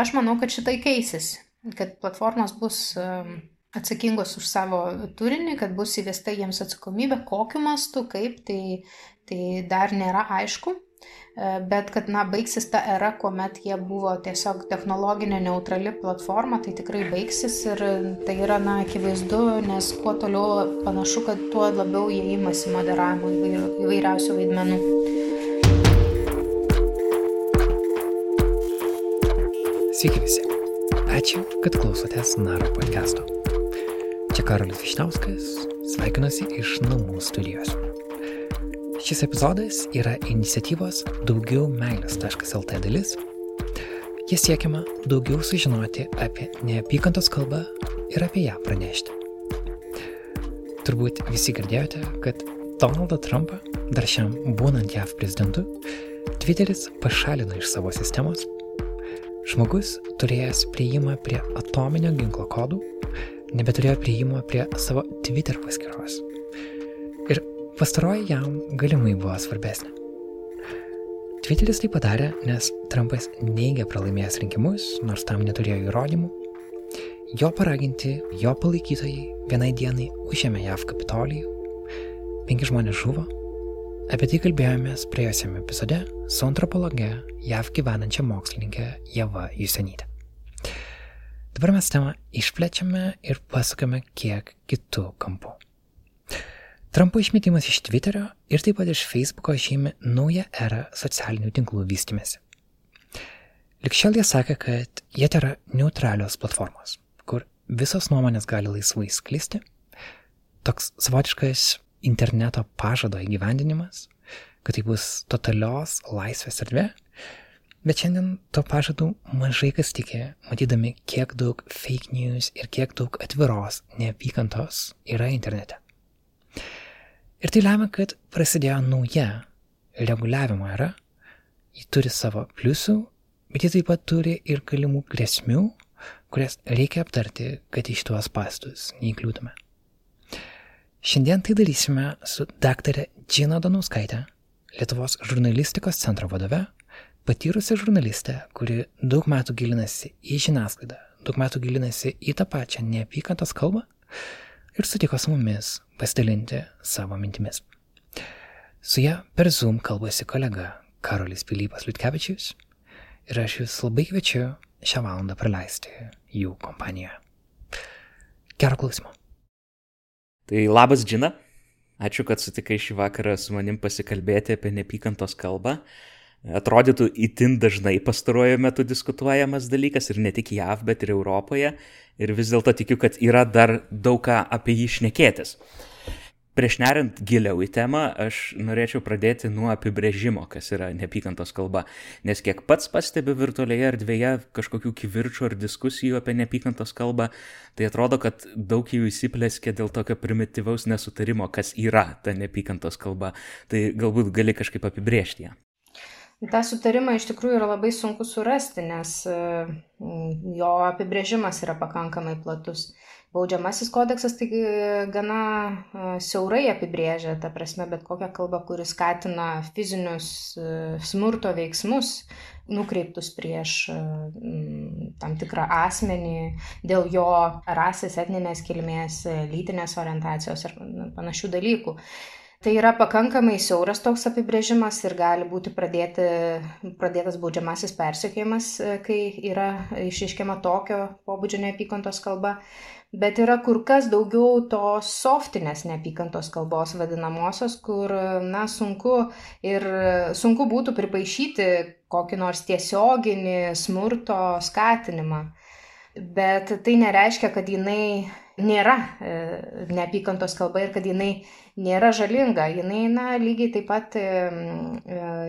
Aš manau, kad šitai keisis, kad platformos bus atsakingos už savo turinį, kad bus įvesta jiems atsakomybė, kokiu mastu, kaip, tai, tai dar nėra aišku. E, bet kad, na, baigsis ta era, kuomet jie buvo tiesiog technologinė neutrali platforma, tai tikrai baigsis ir tai yra, na, akivaizdu, nes kuo toliau panašu, kad tuo labiau jie įmasi moderavimo įvairiausių vaidmenų. Sveiki visi. Ačiū, kad klausotės Naro podcast'o. Čia Karolis Višnauskas, sveikinuosi iš namų studijos. Šis epizodas yra iniciatyvos daugiau meilės.lt dalis. Jie siekiama daugiau sužinoti apie neapykantos kalbą ir apie ją pranešti. Turbūt visi girdėjote, kad Donaldą Trumpą, dar šiam būnant JAV prezidentu, Twitteris pašalino iš savo sistemos. Žmogus turėjęs prieimą prie atominio ginklo kodų, nebeturėjo prieimo prie savo Twitter paskyros. Ir Pastaroji jam galimai buvo svarbesnė. Twitteris tai padarė, nes Trumpas neigia pralaimėjęs rinkimus, nors tam neturėjo įrodymų. Jo paraginti, jo palaikytojai vienai dienai užėmė JAV kapitolijų, penki žmonės žuvo. Apie tai kalbėjomės praėjusiame epizode su antropologe JAV gyvenančia mokslininkė Jeva Jusenytė. Dabar mes temą išplečiame ir pasakome kiek kitų kampų. Trumpo išmetimas iš Twitterio ir taip pat iš Facebooko žymi naują erą socialinių tinklų vystimėsi. Likščiau jie sakė, kad jie yra neutralios platformos, kur visos nuomonės gali laisvai sklisti, toks savotiškas interneto pažado įgyvendinimas, kad tai bus totalios laisvės erdvė, bet šiandien to pažadų mažai kas tikė, matydami, kiek daug fake news ir kiek daug atviros neapykantos yra internete. Ir tai lemia, kad prasidėjo nauja reguliavimo era. Ji turi savo pliusų, bet ji taip pat turi ir galimų grėsmių, kurias reikia aptarti, kad iš tuos pastus neįkliūtume. Šiandien tai darysime su daktarė Džina Donauskaitė, Lietuvos žurnalistikos centro vadove, patyrusi žurnalistė, kuri daug metų gilinasi į žiniasklaidą, daug metų gilinasi į tą pačią neapykantos kalbą ir sutiko su mumis pasidalinti savo mintimis. Su ją per Zoom kalbasi kolega Karolis Pilypas Liutkevičius ir aš jūs labai kviečiu šią valandą praleisti jų kompanijoje. Gero klausimo. Tai labas, Džina. Ačiū, kad sutikai šį vakarą su manim pasikalbėti apie nepykantos kalbą atrodytų itin dažnai pastaruoju metu diskutuojamas dalykas ir ne tik JAV, bet ir Europoje. Ir vis dėlto tikiu, kad yra dar daug ką apie jį šnekėtis. Prieš neriant giliau į temą, aš norėčiau pradėti nuo apibrėžimo, kas yra neapykantos kalba. Nes kiek pats pastebiu virtualioje erdvėje kažkokių kivirčių ar diskusijų apie neapykantos kalbą, tai atrodo, kad daug jų įsiplėskė dėl tokio primityvaus nesutarimo, kas yra ta neapykantos kalba. Tai galbūt gali kažkaip apibrėžti ją. Ta sutarimą iš tikrųjų yra labai sunku surasti, nes e, jo apibrėžimas yra pakankamai platus. Baudžiamasis kodeksas tai gana e, siaurai apibrėžia, ta prasme, bet kokią kalbą, kuris skatina fizinius smurto veiksmus nukreiptus prieš tam tikrą asmenį dėl jo rasės, etninės kilmės, lytinės orientacijos ir panašių dalykų. Tai yra pakankamai siauras toks apibrėžimas ir gali būti pradėti, pradėtas baudžiamasis persekiojimas, e, kai yra išiškiama tokio pobūdžio neapykantos kalba, bet yra kur kas daugiau tos softinės neapykantos kalbos vadinamosios, kur, na, sunku ir sunku būtų pripaišyti kokį nors tiesioginį smurto skatinimą. Bet tai nereiškia, kad jinai nėra e, neapykantos kalba ir kad jinai nėra žalinga. Jinai, na, lygiai taip pat e,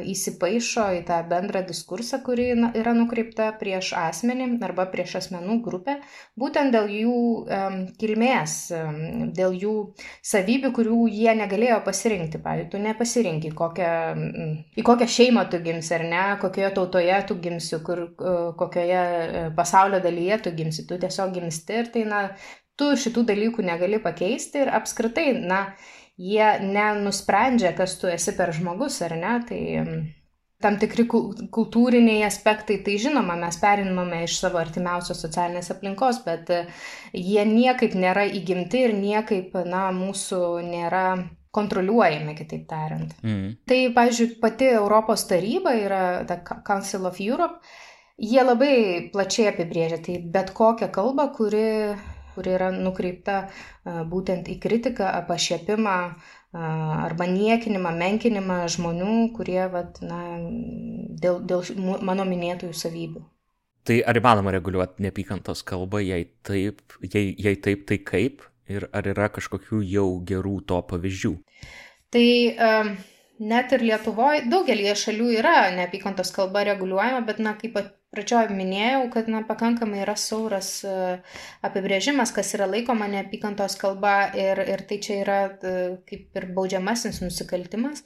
įsipaišo į tą bendrą diskursą, kuri yra nukreipta prieš asmenį arba prieš asmenų grupę, būtent dėl jų e, kilmės, e, dėl jų savybių, kurių jie negalėjo pasirinkti. Pavyzdžiui, tu nepasirinkai, kokią, į kokią šeimą tu gimsi ar ne, kokioje tautoje tu gimsi, kur, kokioje pasaulio dalyje tu gimsi, tu tiesiog gimsti ir tai, na, tu šitų dalykų negali pakeisti ir apskritai, na, jie nenusprendžia, kas tu esi per žmogus ar ne. Tai tam tikri kultūriniai aspektai, tai žinoma, mes periname iš savo artimiausios socialinės aplinkos, bet e, jie niekaip nėra įgimti ir niekaip, na, mūsų nėra kontroliuojami, kitaip tariant. Mm. Tai, pavyzdžiui, pati Europos taryba yra The Council of Europe, jie labai plačiai apibrėžia, tai bet kokią kalbą, kuri, kuri yra nukreipta būtent į kritiką, pašiepimą, arba niekinimą, menkinimą žmonių, kurie vat, na, dėl, dėl mano minėtųjų savybių. Tai ar įmanoma reguliuoti neapykantos kalbą, jei taip, jei, jei taip, tai kaip ir ar yra kažkokių jau gerų to pavyzdžių? Tai um, net ir Lietuvoje daugelį šalių yra neapykantos kalba reguliuojama, bet, na, kaip pradžioje minėjau, kad na, pakankamai yra sauras e, apibrėžimas, kas yra laikoma neapykantos kalba ir, ir tai čia yra e, kaip ir baudžiamasis nusikaltimas.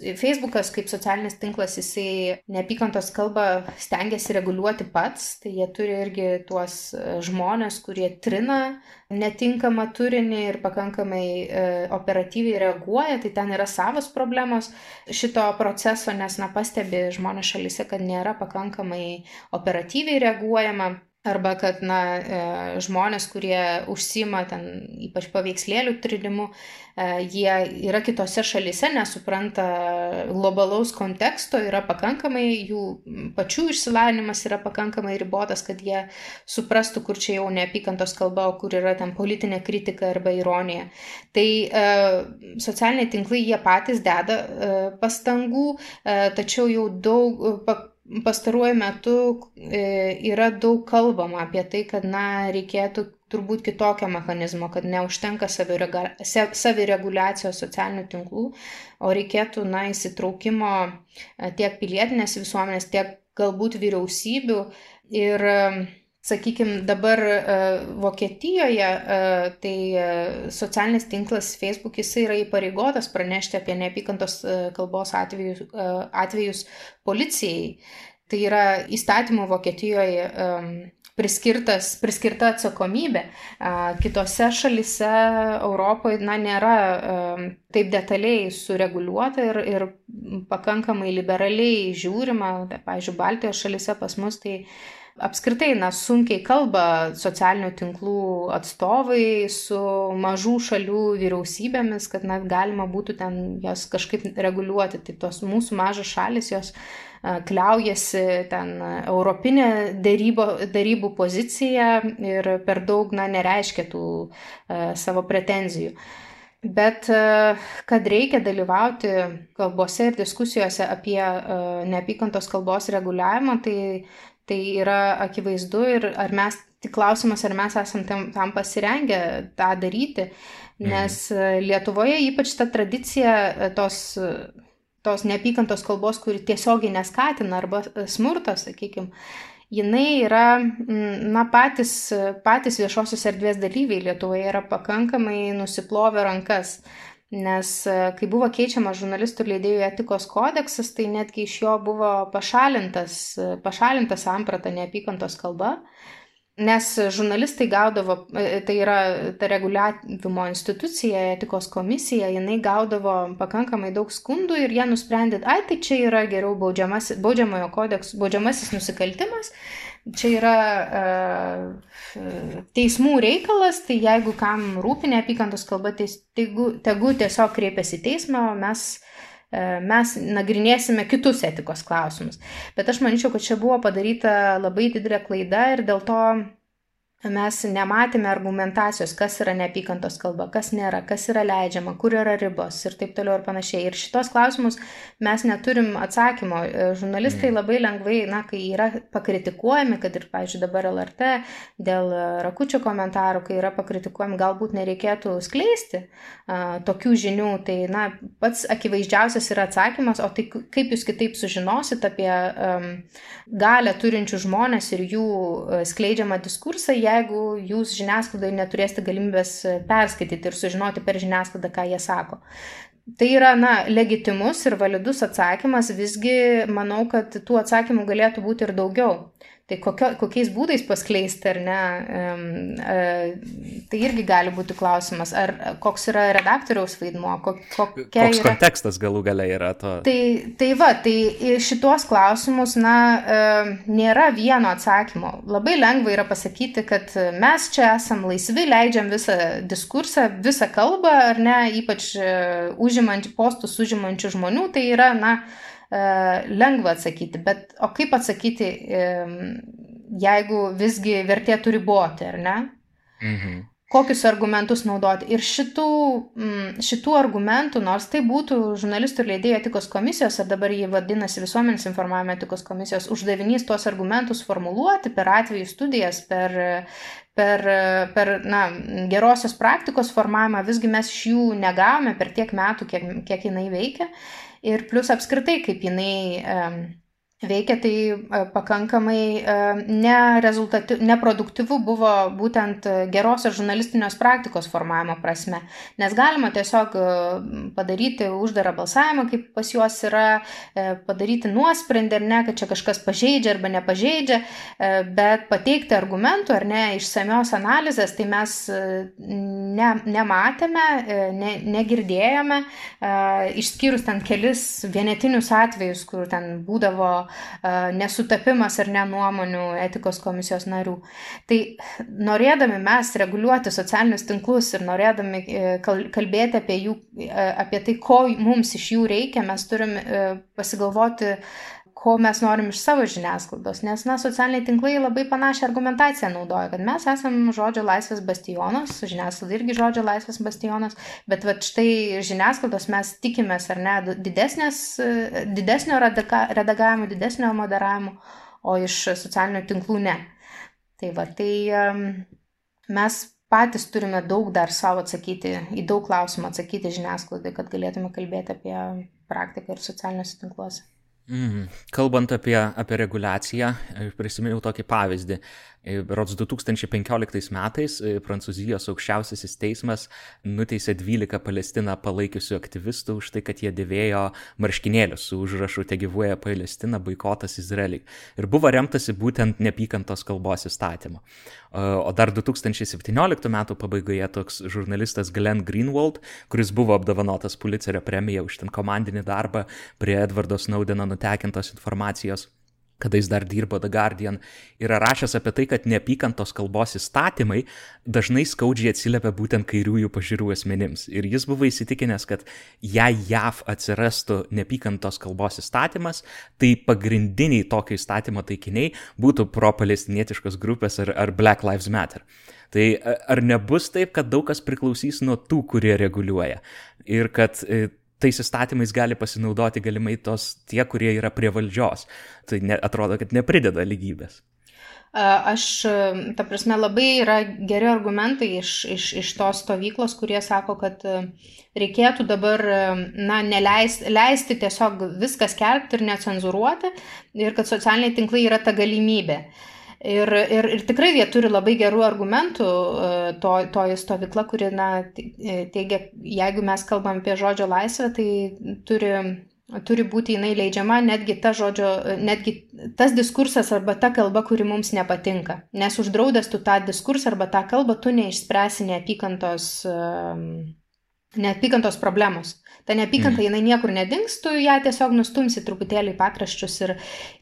Facebookas kaip socialinis tinklas, jisai neapykantos kalbą stengiasi reguliuoti pats, tai jie turi irgi tuos e, žmonės, kurie trina netinkamą turinį ir pakankamai e, operatyviai reaguoja, tai ten yra savos problemos šito proceso, nes, na, pastebi žmonės šalyse, kad nėra pakankamai operatyviai reaguojama Arba kad, na, e, žmonės, kurie užsima ten ypač paveikslėlių trinimu, e, jie yra kitose šalise, nesupranta globalaus konteksto, yra pakankamai, jų pačių išsilavinimas yra pakankamai ribotas, kad jie suprastų, kur čia jau neapykantos kalba, o kur yra ten politinė kritika arba ironija. Tai e, socialiniai tinklai jie patys deda pastangų, tačiau jau daug. Pa, pastaruoju metu e, yra daug kalbama apie tai, kad, na, reikėtų turbūt kitokio mechanizmo, kad neužtenka savireguliacijos socialinių tinklų, o reikėtų, na, įsitraukimo e, tiek pilietinės visuomenės, tiek galbūt vyriausybių. Ir Sakykime, dabar Vokietijoje tai socialinis tinklas Facebook jisai yra įpareigotas pranešti apie neapykantos kalbos atvejus, atvejus policijai. Tai yra įstatymo Vokietijoje priskirtas, priskirta atsakomybė. Kitose šalise Europoje na, nėra taip detaliai sureguliuota ir, ir pakankamai liberaliai žiūrima. Pavyzdžiui, Baltijos šalise pas mus tai apskritai, na, sunkiai kalba socialinių tinklų atstovai su mažų šalių vyriausybėmis, kad net galima būtų ten jas kažkaip reguliuoti. Tai tos mūsų mažos šalis, jos kliaujasi ten europinė darybo, darybų pozicija ir per daug, na, nereiškia tų savo pretenzijų. Bet kad reikia dalyvauti kalbose ir diskusijose apie neapykantos kalbos reguliavimą, tai Tai yra akivaizdu ir ar mes, tik klausimas, ar mes esam tam, tam pasirengę tą daryti, nes mm. Lietuvoje ypač ta tradicija e, tos, tos neapykantos kalbos, kuri tiesiogiai neskatina arba e, smurto, sakykime, jinai yra, na, patys, patys viešosios erdvės dalyviai Lietuvoje yra pakankamai nusiplovę rankas. Nes e, kai buvo keičiamas žurnalistų ir leidėjų etikos kodeksas, tai netgi iš jo buvo pašalintas, e, pašalintas samprata neapykantos kalba, nes žurnalistai gaudavo, e, tai yra ta reguliavimo institucija, etikos komisija, jinai gaudavo pakankamai daug skundų ir jie nusprendė, ai tai čia yra geriau baudžiamojo kodeks, baudžiamasis nusikaltimas čia yra e, teismų reikalas, tai jeigu kam rūpi neapykantos kalba, tegu, tegu tiesiog kreipiasi teismą, o mes, e, mes nagrinėsime kitus etikos klausimus. Bet aš manyčiau, kad čia buvo padaryta labai didelė klaida ir dėl to Mes nematėme argumentacijos, kas yra neapykantos kalba, kas nėra, kas yra leidžiama, kur yra ribos ir taip toliau ir panašiai. Ir šitos klausimus mes neturim atsakymo. E, žurnalistai mm. labai lengvai, na, kai yra pakritikuojami, kad ir, pavyzdžiui, dabar LRT dėl rakučio komentarų, kai yra pakritikuojami, galbūt nereikėtų skleisti a, tokių žinių. Tai, na, pats akivaizdžiausias yra atsakymas, o tai kaip jūs kitaip sužinosit apie um, galę turinčių žmonės ir jų uh, skleidžiamą diskursą, jeigu jūs žiniasklaidai neturėsite galimybės perskaityti ir sužinoti per žiniasklaidą, ką jie sako. Tai yra, na, legitimus ir validus atsakymas, visgi manau, kad tų atsakymų galėtų būti ir daugiau. Tai kokio, kokiais būdais paskleisti ar ne, tai irgi gali būti klausimas, ar koks yra redaktoriaus vaidmuo, kokia koks yra... kontekstas galų gale yra to. Tai, tai va, tai šitos klausimus, na, nėra vieno atsakymo. Labai lengva yra pasakyti, kad mes čia esam laisvi, leidžiam visą diskursą, visą kalbą, ar ne, ypač e, užimant, postus užimančių žmonių, tai yra, na, E, lengva atsakyti, bet o kaip atsakyti, jeigu visgi vertėtų riboti, ar ne? Mhm. Kokius argumentus naudoti. Ir šitų, šitų argumentų, nors tai būtų žurnalistų ir leidėjų etikos komisijos, ar dabar jį vadinasi visuomenės informavimo etikos komisijos, uždavinys tuos argumentus formuluoti per atvejų studijas, per, per, per na, gerosios praktikos formavimą, visgi mes iš jų negavome per tiek metų, kiek, kiek jinai veikia ir plus apskritai, kaip jinai veikia, tai e, pakankamai e, neproduktyvu buvo būtent gerosios žurnalistinės praktikos formavimo prasme. Nes galima tiesiog e, padaryti uždarą balsavimą, kaip pas juos yra, padaryti nuosprendį ar ne, kad čia kažkas pažeidžia arba nepažeidžia, bet pateikti argumentų ar ne išsamios analizės, tai mes ne, nematėme, ne, negirdėjome, išskyrus ten kelis vienetinius atvejus, kur ten būdavo nesutapimas ar nenuomonių etikos komisijos narių. Tai norėdami mes reguliuoti socialinius tinklus ir norėdami e, kalbėti apie, jų, e, apie tai, ko mums iš jų reikia, mes turim e, pasigalvoti, ko mes norim iš savo žiniasklaidos, nes, na, socialiniai tinklai labai panašią argumentaciją naudoja, kad mes esam žodžio laisvės bastionas, žiniasklaida irgi žodžio laisvės bastionas, bet va štai žiniasklaidos mes tikimės, ar ne, didesnės, didesnio redagavimo, didesnio moderavimo, o iš socialinių tinklų ne. Tai va, tai mes patys turime daug dar savo atsakyti, į daug klausimų atsakyti žiniasklaidai, kad galėtume kalbėti apie praktiką ir socialiniuose tinkluose. Mm. Kalbant apie, apie reguliaciją, prisiminiau tokį pavyzdį. Rods 2015 metais Prancūzijos aukščiausiasis teismas nuteisė 12 Palestiną palaikiusių aktyvistų už tai, kad jie dėvėjo marškinėlius su užrašu Te gyvuoja Palestina, boikotas Izraeliui. Ir buvo remtasi būtent nepykantos kalbos įstatymu. O dar 2017 metų pabaigoje toks žurnalistas Glenn Greenwald, kuris buvo apdovanotas Pulitzerio premija už ten komandinį darbą prie Edvardo Snowdeno nutekintos informacijos kada jis dar dirbo The Guardian, yra rašęs apie tai, kad neapykantos kalbos įstatymai dažnai skaudžiai atsiliepia būtent kairiųjų pažiūrų asmenims. Ir jis buvo įsitikinęs, kad jei JAV atsirastų neapykantos kalbos įstatymas, tai pagrindiniai tokio įstatymo taikiniai būtų pro-palestinietiškos grupės ar, ar Black Lives Matter. Tai ar nebus taip, kad daug kas priklausys nuo tų, kurie reguliuoja? Ir kad e, tais įstatymais gali pasinaudoti galimai tos tie, kurie yra prie valdžios. Tai ne, atrodo, kad neprideda lygybės. Aš, ta prasme, labai yra geri argumentai iš, iš, iš tos stovyklos, kurie sako, kad reikėtų dabar, na, neleisti leisti tiesiog viskas kelbti ir necenzuruoti ir kad socialiniai tinklai yra ta galimybė. Uh, Ir, ir, ir tikrai jie turi labai gerų argumentų, e, to, toji stovykla, kuri na, e, teigia, jeigu mes kalbam apie žodžio laisvę, tai turi, turi būti jinai leidžiama netgi, ta žodžio, netgi tas diskursas arba ta kalba, kuri mums nepatinka. Nes uždraudęs tu tą diskursą arba tą kalbą, tu neišspręsi neapykantos, neapykantos problemos. Ta neapykanta, mm. jinai niekur nedings, tu ją tiesiog nustumsi truputėlį pakraščius. Ir,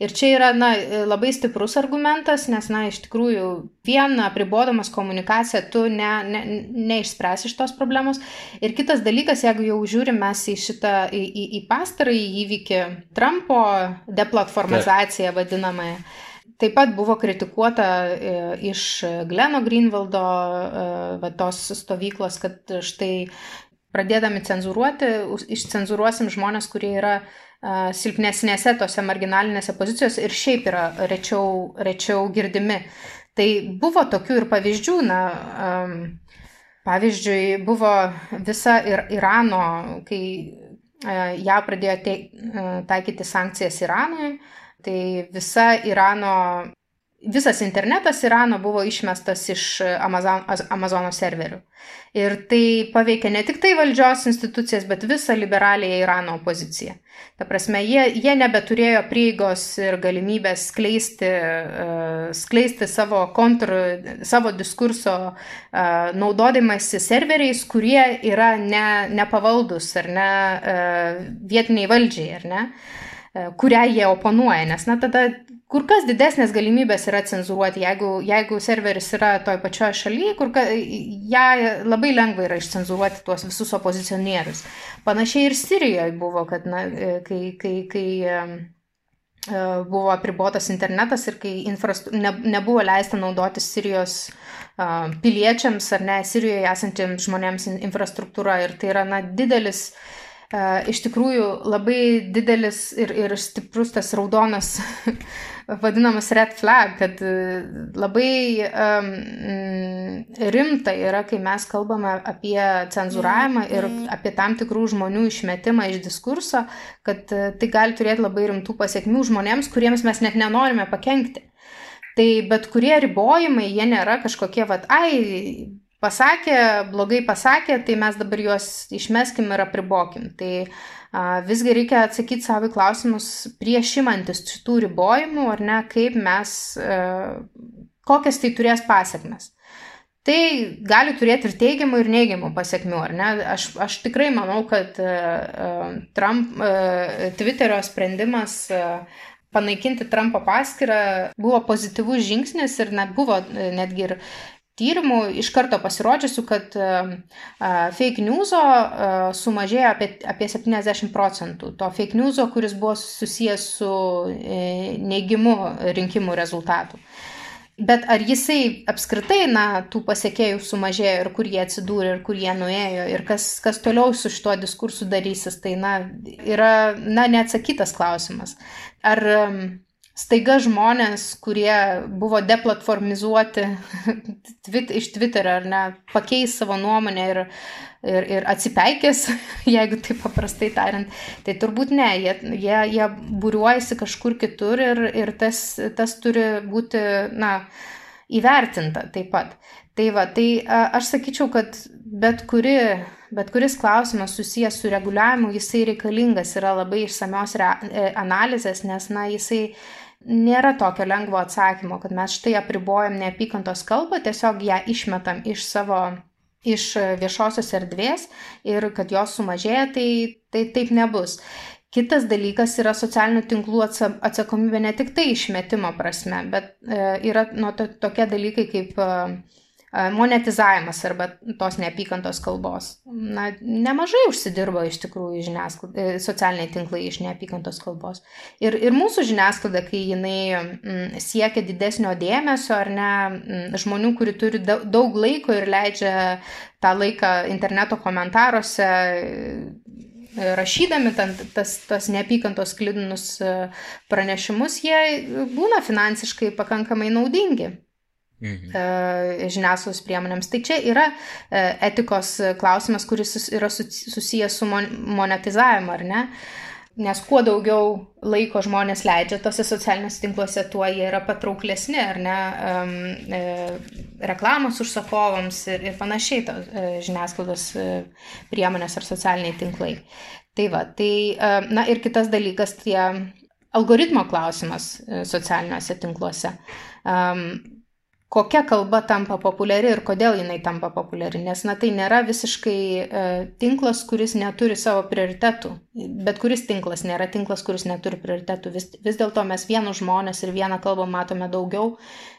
ir čia yra na, labai stiprus argumentas, nes, na, iš tikrųjų, vien apribodamas komunikaciją tu ne, ne, neišspręsi šitos problemos. Ir kitas dalykas, jeigu jau žiūrim mes į šitą, į, į, į pastarąjį įvykį, Trumpo deplatformizaciją vadinamąją. Taip pat buvo kritikuota e, iš Gleno Greenvaldo e, tos stovyklos, kad štai pradėdami cenzuruoti, išcenzuruosim žmonės, kurie yra uh, silpnesnėse tose marginalinėse pozicijose ir šiaip yra rečiau, rečiau girdimi. Tai buvo tokių ir pavyzdžių, na, um, pavyzdžiui, buvo visa ir Irano, kai uh, ją pradėjo te, uh, taikyti sankcijas Iranui, tai visa Irano visas internetas Irano buvo išmestas iš Amazon, Amazono serverių. Ir tai paveikia ne tik tai valdžios institucijas, bet visą liberaliją Irano opoziciją. Ta prasme, jie, jie nebeturėjo prieigos ir galimybės skleisti, uh, skleisti savo kontr, savo diskurso uh, naudodamasi serveriais, kurie yra ne, nepavaldus ar ne uh, vietiniai valdžiai, ar ne, uh, kurią jie oponuoja. Nes, na, tada kur kas didesnės galimybės yra cenzuruoti. Jeigu, jeigu serveris yra toj pačioj šalyje, kur ka, ją labai lengva yra išcenzuruoti tuos visus opozicionierius. Panašiai ir Sirijoje buvo, kad na, kai, kai, kai e, buvo apribotas internetas ir kai infrastru... ne, nebuvo leista naudoti Sirijos uh, piliečiams ar ne Sirijoje esantiems žmonėms infrastruktūra. Ir tai yra na, didelis Uh, iš tikrųjų labai didelis ir, ir stiprus tas raudonas vadinamas red flag, kad e, labai um, rimta yra, kai mes kalbame apie cenzuravimą ir apie tam tikrų žmonių išmetimą iš diskurso, kad e, tai gali turėti labai rimtų pasiekmių žmonėms, kuriems mes net nenorime pakengti. Tai bet kurie ribojimai, jie nėra kažkokie, vad, ai, pasakė, blogai pasakė, tai mes dabar juos išmeskim ir apribokim. Tai uh, Visgi reikia atsakyti savo klausimus prieš imantis šitų ribojimų, ar ne, kaip mes, kokias tai turės pasiekmes. Tai gali turėti ir teigiamų, ir neigiamų pasiekmių, ar ne? Aš, aš tikrai manau, kad Trump, Twitterio sprendimas panaikinti Trumpo paskirą buvo pozityvus žingsnis ir net buvo netgi ir tyrimų iš karto pasirodžiusių, kad fake newso sumažėjo apie, apie 70 procentų. To fake newso, kuris buvo susijęs su e, neigimu rinkimų rezultatų. Bet ar jisai apskritai, na, tų pasiekėjų sumažėjo ir kur jie atsidūrė ir kur jie nuėjo ir kas, kas toliau su šituo diskursu darysis, tai, na, yra, na, neatsakytas klausimas. Ar staiga žmonės, kurie buvo deplatformizuoti iš Twitterio ar ne, pakeis savo nuomonę ir, ir, ir atsipeikės, jeigu taip paprastai tariant, tai turbūt ne, jie, jie, jie būriuojasi kažkur kitur ir, ir tas, tas turi būti, na, įvertinta taip pat. Tai va, tai aš sakyčiau, kad bet, kuri, bet kuris klausimas susijęs su reguliavimu, jisai reikalingas yra labai išsamios re, e, analizės, nes, na, jisai nėra tokio lengvo atsakymo, kad mes štai apribojam neapykantos kalbą, tiesiog ją išmetam iš savo iš viešosios erdvės ir kad jos sumažėja, tai, tai taip nebus. Kitas dalykas yra socialinių tinklų atsakomybė ne tik tai išmetimo prasme, bet e, yra nu, to, tokie dalykai kaip e, monetizavimas arba tos neapykantos kalbos. Na, nemažai užsidirba iš tikrųjų e, socialiniai tinklai iš neapykantos kalbos. Ir, ir mūsų žiniasklaida, kai jinai mm, siekia didesnio dėmesio, ar ne, mm, žmonių, kuri turi daug laiko ir leidžia tą laiką interneto komentaruose e, rašydami ten, tas, tas neapykantos klidinus e, pranešimus, jie būna finansiškai pakankamai naudingi. Mhm. Žiniasklaidos priemonėms. Tai čia yra e, etikos klausimas, kuris yra susijęs su monetizavimu, ar ne? Nes kuo daugiau laiko žmonės leidžia tose socialiniuose tinkluose, tuo jie yra patrauklesni, ar ne, um, e, reklamos užsakovams ir, ir panašiai to, e, žiniasklaidos e, priemonės ar socialiniai tinklai. Tai va, tai, e, na ir kitas dalykas, tie algoritmo klausimas e, socialiniuose tinkluose. Um, kokia kalba tampa populiari ir kodėl jinai tampa populiari, nes na, tai nėra visiškai e, tinklas, kuris neturi savo prioritetų. Bet kuris tinklas nėra tinklas, kuris neturi prioritetų. Vis, vis dėlto mes vienus žmonės ir vieną kalbą matome daugiau,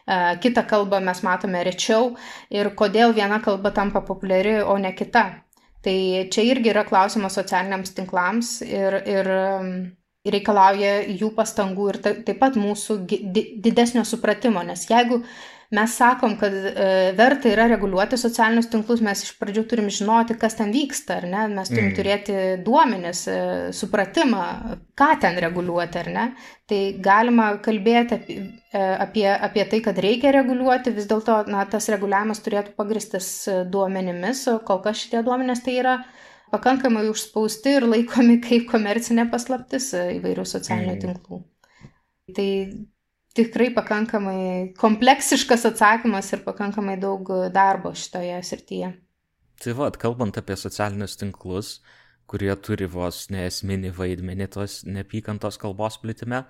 e, kitą kalbą mes matome rečiau ir kodėl viena kalba tampa populiari, o ne kita. Tai čia irgi yra klausimas socialiniams tinklams ir, ir reikalauja jų pastangų ir taip pat mūsų didesnio supratimo, nes jeigu mes sakom, kad e, verta yra reguliuoti socialinius tinklus, mes iš pradžių turim žinoti, kas ten vyksta, ar ne? Mes turim mm. turėti duomenis, e, supratimą, ką ten reguliuoti, ar ne? Tai galima kalbėti apie, apie, apie tai, kad reikia reguliuoti, vis dėlto, tas reguliavimas turėtų pagristas duomenimis, o kol kas šitie duomenės tai yra pakankamai užspausti ir laikomi kaip komercinė paslaptis įvairių socialinių mm. tinklų. Tai tikrai pakankamai kompleksiškas atsakymas ir pakankamai daug darbo šitoje srityje. Tai vad, kalbant apie socialinius tinklus, kurie turi vos neesminį vaidmenį tos neapykantos kalbos plitime,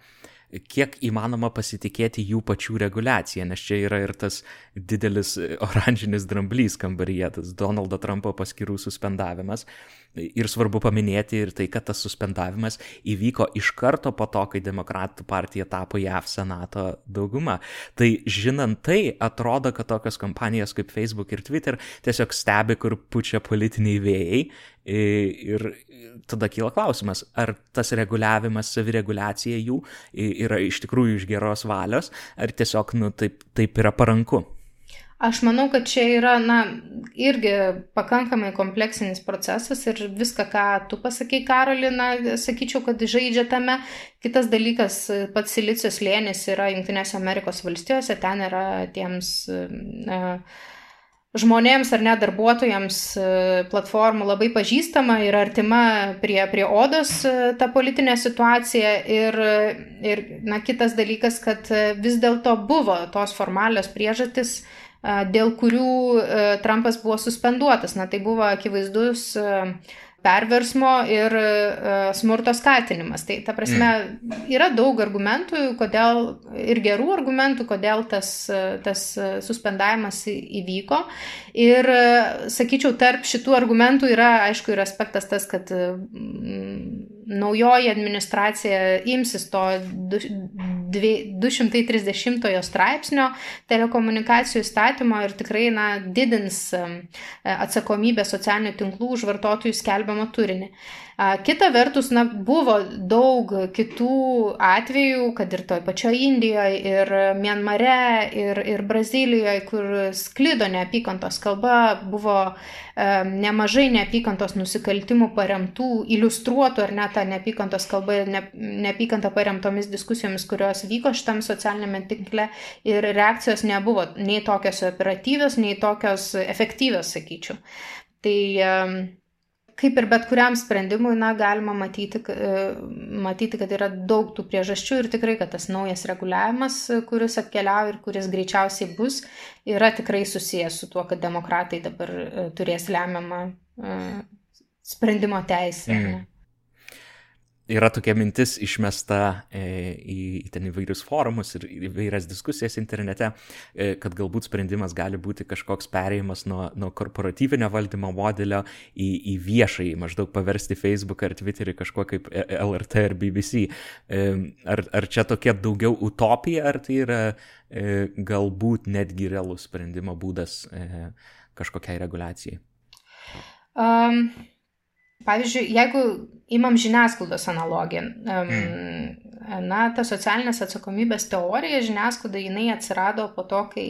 kiek įmanoma pasitikėti jų pačių reguliacija, nes čia yra ir tas didelis oranžinis dramblys kambaryje, tas Donaldo Trumpo paskirų suspendavimas. Ir svarbu paminėti ir tai, kad tas suspendavimas įvyko iš karto po to, kai Demokratų partija tapo JAV Senato dauguma. Tai žinant tai, atrodo, kad tokios kompanijos kaip Facebook ir Twitter tiesiog stebi, kur pučia politiniai vėjai. Ir tada kyla klausimas, ar tas reguliavimas, savireguliacija jų yra iš tikrųjų iš geros valios, ar tiesiog, nu, taip, taip yra paranku. Aš manau, kad čia yra, na, irgi pakankamai kompleksinis procesas ir viską, ką tu pasakai, Karolina, sakyčiau, kad žaidžia tame. Kitas dalykas, pats Silicijos lėnis yra Junktinėse Amerikos valstijose, ten yra tiems na, žmonėms ar net darbuotojams platformų labai pažįstama ir artima prie, prie odos ta politinė situacija. Ir, ir na, kitas dalykas, kad vis dėlto buvo tos formalios priežastis dėl kurių Trumpas buvo suspenduotas. Na, tai buvo akivaizdus perversmo ir smurto skatinimas. Tai ta prasme, mm. yra daug argumentų, kodėl ir gerų argumentų, kodėl tas, tas suspendavimas įvyko. Ir, sakyčiau, tarp šitų argumentų yra, aišku, ir aspektas tas, kad naujoji administracija imsis to 230 straipsnio telekomunikacijų įstatymo ir tikrai na, didins atsakomybę socialinių tinklų už vartotojų skelbiamą turinį. Kita vertus, na, buvo daug kitų atvejų, kad ir toj pačioj Indijoje, ir Mianmare, ir, ir Brazilijoje, kur sklido neapykantos kalba, buvo nemažai neapykantos nusikaltimų paremtų, iliustruotų ar net tą neapykantos kalbą ne, neapykantą paremtomis diskusijomis, kurios vyko šitam socialinėme tinkle ir reakcijos nebuvo nei tokios operatyvios, nei tokios efektyvios, sakyčiau. Tai kaip ir bet kuriam sprendimui, na, galima matyti, e, matyti, kad yra daug tų priežasčių ir tikrai, kad tas naujas reguliavimas, kuris atkeliauja ir kuris greičiausiai bus, yra tikrai susijęs su tuo, kad demokratai dabar e, turės lemiamą e, sprendimo teisę. Mm yra tokia mintis išmesta e, į, į ten įvairius forumus ir įvairias diskusijas internete, e, kad galbūt sprendimas gali būti kažkoks perėjimas nuo, nuo korporatyvinio valdymo modelio į, į viešai, maždaug paversti Facebook ar Twitterį kažkuo kaip e, LRT ar BBC. Ar, ar čia tokia daugiau utopija, ar tai yra galbūt netgi realus sprendimo būdas kažkokiai reguliacijai? Um, Pavyzdžiui, jeigu imam žiniasklaidos analogiją, mm. na, ta socialinės atsakomybės teorija žiniasklaida, jinai atsirado po to, kai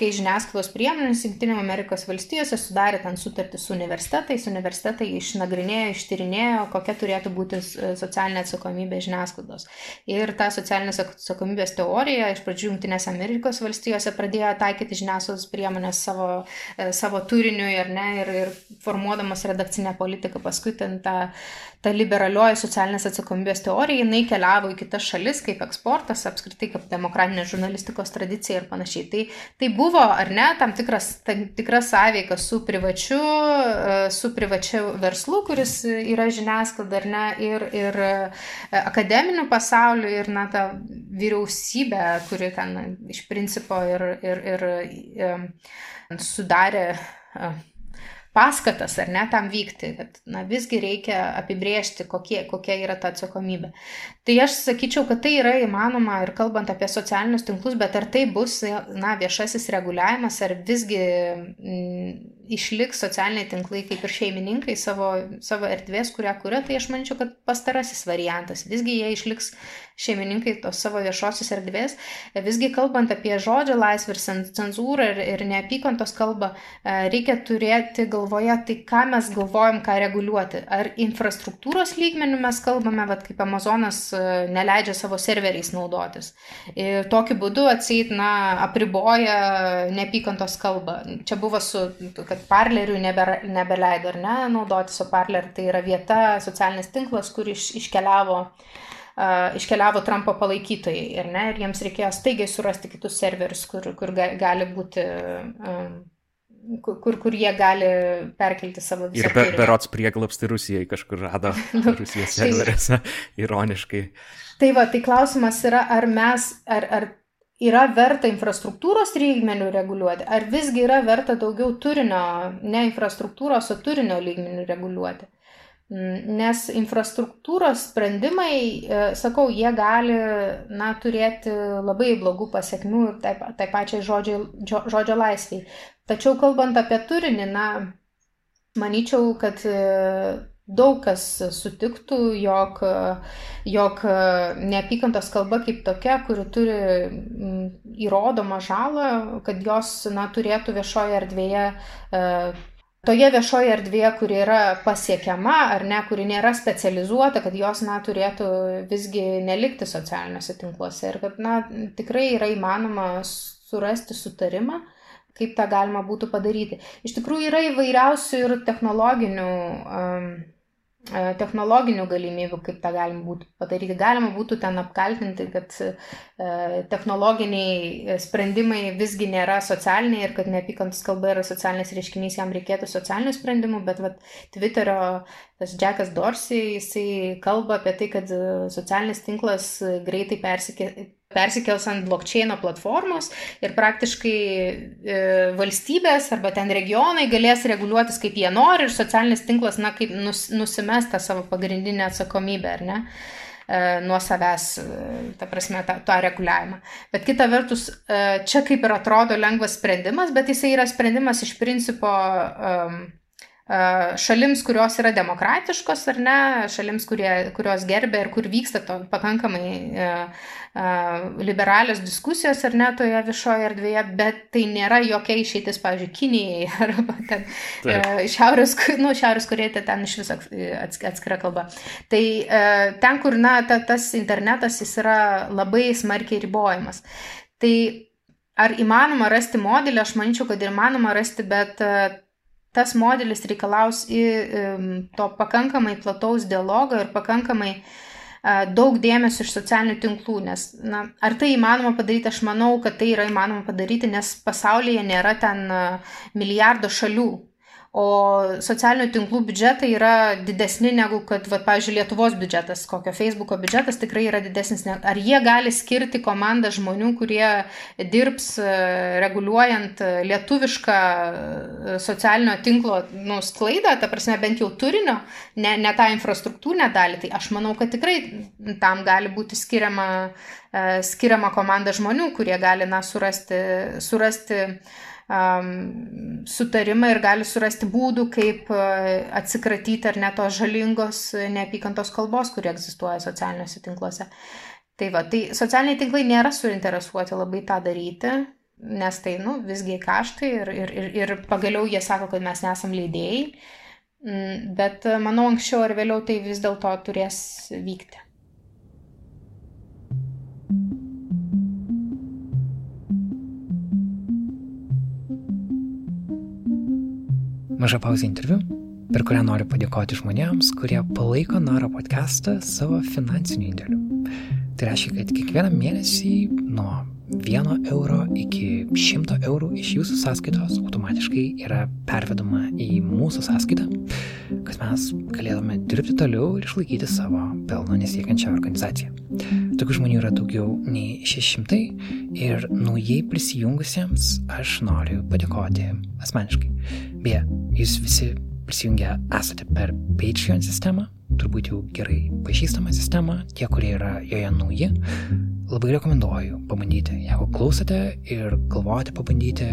kai žiniasklaidos priemonės Junktinėse Amerikos valstijose sudarė ten sutartį su universitetais, universitetai išnagrinėjo, ištyrinėjo, kokia turėtų būti socialinė atsakomybė žiniasklaidos. Ir tą socialinės atsakomybės teoriją iš pradžių Junktinėse Amerikos valstijose pradėjo taikyti žiniasklaidos priemonės savo, e, savo turiniui ir, ne, ir, ir formuodamas redakcinę politiką, paskui ten tą ta liberalioji socialinės atsakomybės teorija, jinai keliavo į kitas šalis kaip eksportas, apskritai kaip demokratinė žurnalistikos tradicija ir panašiai. Tai, tai buvo, ar ne, tam tikras, tam tikras sąveika su privačiu, e, su privačiu verslu, kuris yra žiniasklaida, ar ne, ir, ir e, akademiniu pasauliu, ir, na, ta vyriausybė, kuri ten iš principo ir, ir, ir, ir e, sudarė paskatas ar ne tam vykti, kad na, visgi reikia apibriežti, kokie, kokia yra ta atsakomybė. Tai aš sakyčiau, kad tai yra įmanoma ir kalbant apie socialinius tinklus, bet ar tai bus na, viešasis reguliavimas, ar visgi m, mm, išliks socialiniai tinklai kaip ir šeimininkai savo, savo erdvės, kurią kuria, tai aš manyčiau, kad pastarasis variantas. Visgi jie išliks šeimininkai tos savo viešosios erdvės. Visgi kalbant apie žodžio laisvę ir cenzūrą ir, ir neapykantos kalbą, e, reikia turėti galvoje tai, ką mes galvojam, ką reguliuoti. Ar infrastruktūros lygmenių mes kalbame, vad kaip Amazonas e, neleidžia savo serveriais naudotis. Ir tokiu būdu atseit, na, apriboja neapykantos kalbą. Čia buvo su, kad parlerių nebe, nebeleido ar ne naudotis, o parler tai yra vieta, socialinis tinklas, kur iš, iškeliavo iškeliavo Trumpo palaikytojai ir, ne, ir jiems reikėjo staigiai surasti kitus serverius, kur, kur gali būti, kur, kur jie gali perkelti savo visą. Ir be, berots prieglapsti Rusijai kažkur rado nu, Rusijos tai- serveriuose, ironiškai. Tai va, tai klausimas yra, ar mes, ar, ar yra verta infrastruktūros lygmenių reguliuoti, ar visgi yra verta daugiau turinio, ne infrastruktūros, o turinio lygmenių reguliuoti. Mm, nes infrastruktūros sprendimai, e, sakau, jie gali na, turėti labai blogų pasiekmių ir taip, taip pačiai žodžio, žodžio laisviai. Tačiau kalbant apie turinį, na, manyčiau, kad e, daug kas sutiktų, jog, jog neapykantos kalba kaip tokia, kuri turi įrodomą žalą, kad jos na, turėtų viešoje erdvėje e, toje viešoje erdvėje, kuri yra pasiekiama ar ne, kuri nėra specializuota, kad jos, na, turėtų visgi nelikti socialiniuose tinkluose ir kad, na, tikrai yra įmanoma surasti sutarimą kaip tą galima būtų padaryti. Iš tikrųjų yra įvairiausių ir technologinių um, technologinių galimybių, kaip tą galima būtų padaryti. Galima būtų ten apkaltinti, kad e, technologiniai sprendimai visgi nėra socialiniai ir kad neapykantos kalba yra socialinis reiškinys, jam reikėtų socialinių sprendimų, bet vat, Twitterio tas Jackas Dorsey, jisai kalba apie tai, kad socialinis tinklas greitai persikė, persikels ant blokčeino platformos ir praktiškai e, valstybės arba ten regionai galės reguliuotis kaip jie nori ir socialinis tinklas, na, kaip nus, nusimes tą savo pagrindinę atsakomybę, ar ne, e, nuo savęs, e, ta prasme, tą, tą reguliavimą. Bet kita vertus, e, čia kaip ir atrodo lengvas sprendimas, bet jisai yra sprendimas iš principo um, šalims, kurios yra demokratiškos ar ne, šalims, kurie, kurios gerbė ir kur vyksta to pakankamai liberalios diskusijos ar ne toje viešoje erdvėje, bet tai nėra jokia išeitis, pavyzdžiui, Kinijai arba ten Taip. Šiaurės, nu, Šiaurės Korėja, tai ten iš viso atskira kalba. Tai ten, kur, na, ta, tas internetas jis yra labai smarkiai ribojamas. Tai ar įmanoma rasti modelį, aš manyčiau, kad įmanoma rasti, bet tas modelis reikalaus į to pakankamai plataus dialogo ir pakankamai daug dėmesio iš socialinių tinklų, nes na, ar tai įmanoma padaryti, aš manau, kad tai yra įmanoma padaryti, nes pasaulyje nėra ten milijardo šalių, o socialinių tinklų biudžetai yra didesni negu kad, va, pavyzdžiui, Lietuvos biudžetas, kokio Facebooko biudžetas tikrai yra didesnis. Ar jie gali skirti komandą žmonių, kurie dirbs e, reguliuojant lietuvišką e, socialinio tinklo nu, sklaidą, ta prasme, bent jau turinio, ne, ne tą infrastruktūrinę dalį, tai aš manau, kad tikrai tam gali būti skiriama, e, skiriama komanda žmonių, kurie gali na, surasti, surasti um, sutarimą ir gali surasti būdų, kaip atsikratyti ar ne tos žalingos neapykantos kalbos, kurie egzistuoja socialiniuose tinkluose. Tai va, tai socialiniai tinklai nėra suinteresuoti labai tą daryti, nes tai, nu, visgi kaštai ir, ir, ir, ir pagaliau jie sako, kad mes nesam leidėjai, mm, bet manau, anksčiau ar vėliau tai vis dėlto turės vykti. Maža pauzė interviu, per kurią noriu padėkoti žmonėms, kurie palaiko Naro podcastą savo finansiniu indėliu. Tai reiškia, kad kiekvieną mėnesį nuo 1 euro iki 100 eurų iš jūsų sąskaitos automatiškai yra pervedama į mūsų sąskaitą, kad mes galėtume dirbti toliau ir išlaikyti savo pelno nesiekiančią organizaciją. Tokių žmonių yra daugiau nei 600 ir naujai prisijungusiems aš noriu padėkoti asmeniškai. Beje, jūs visi prisijungę esate per Patreon sistemą, turbūt jau gerai pažįstamą sistemą, tie, kurie yra joje nauji, labai rekomenduoju pabandyti. Jeigu klausote ir galvojate pabandyti,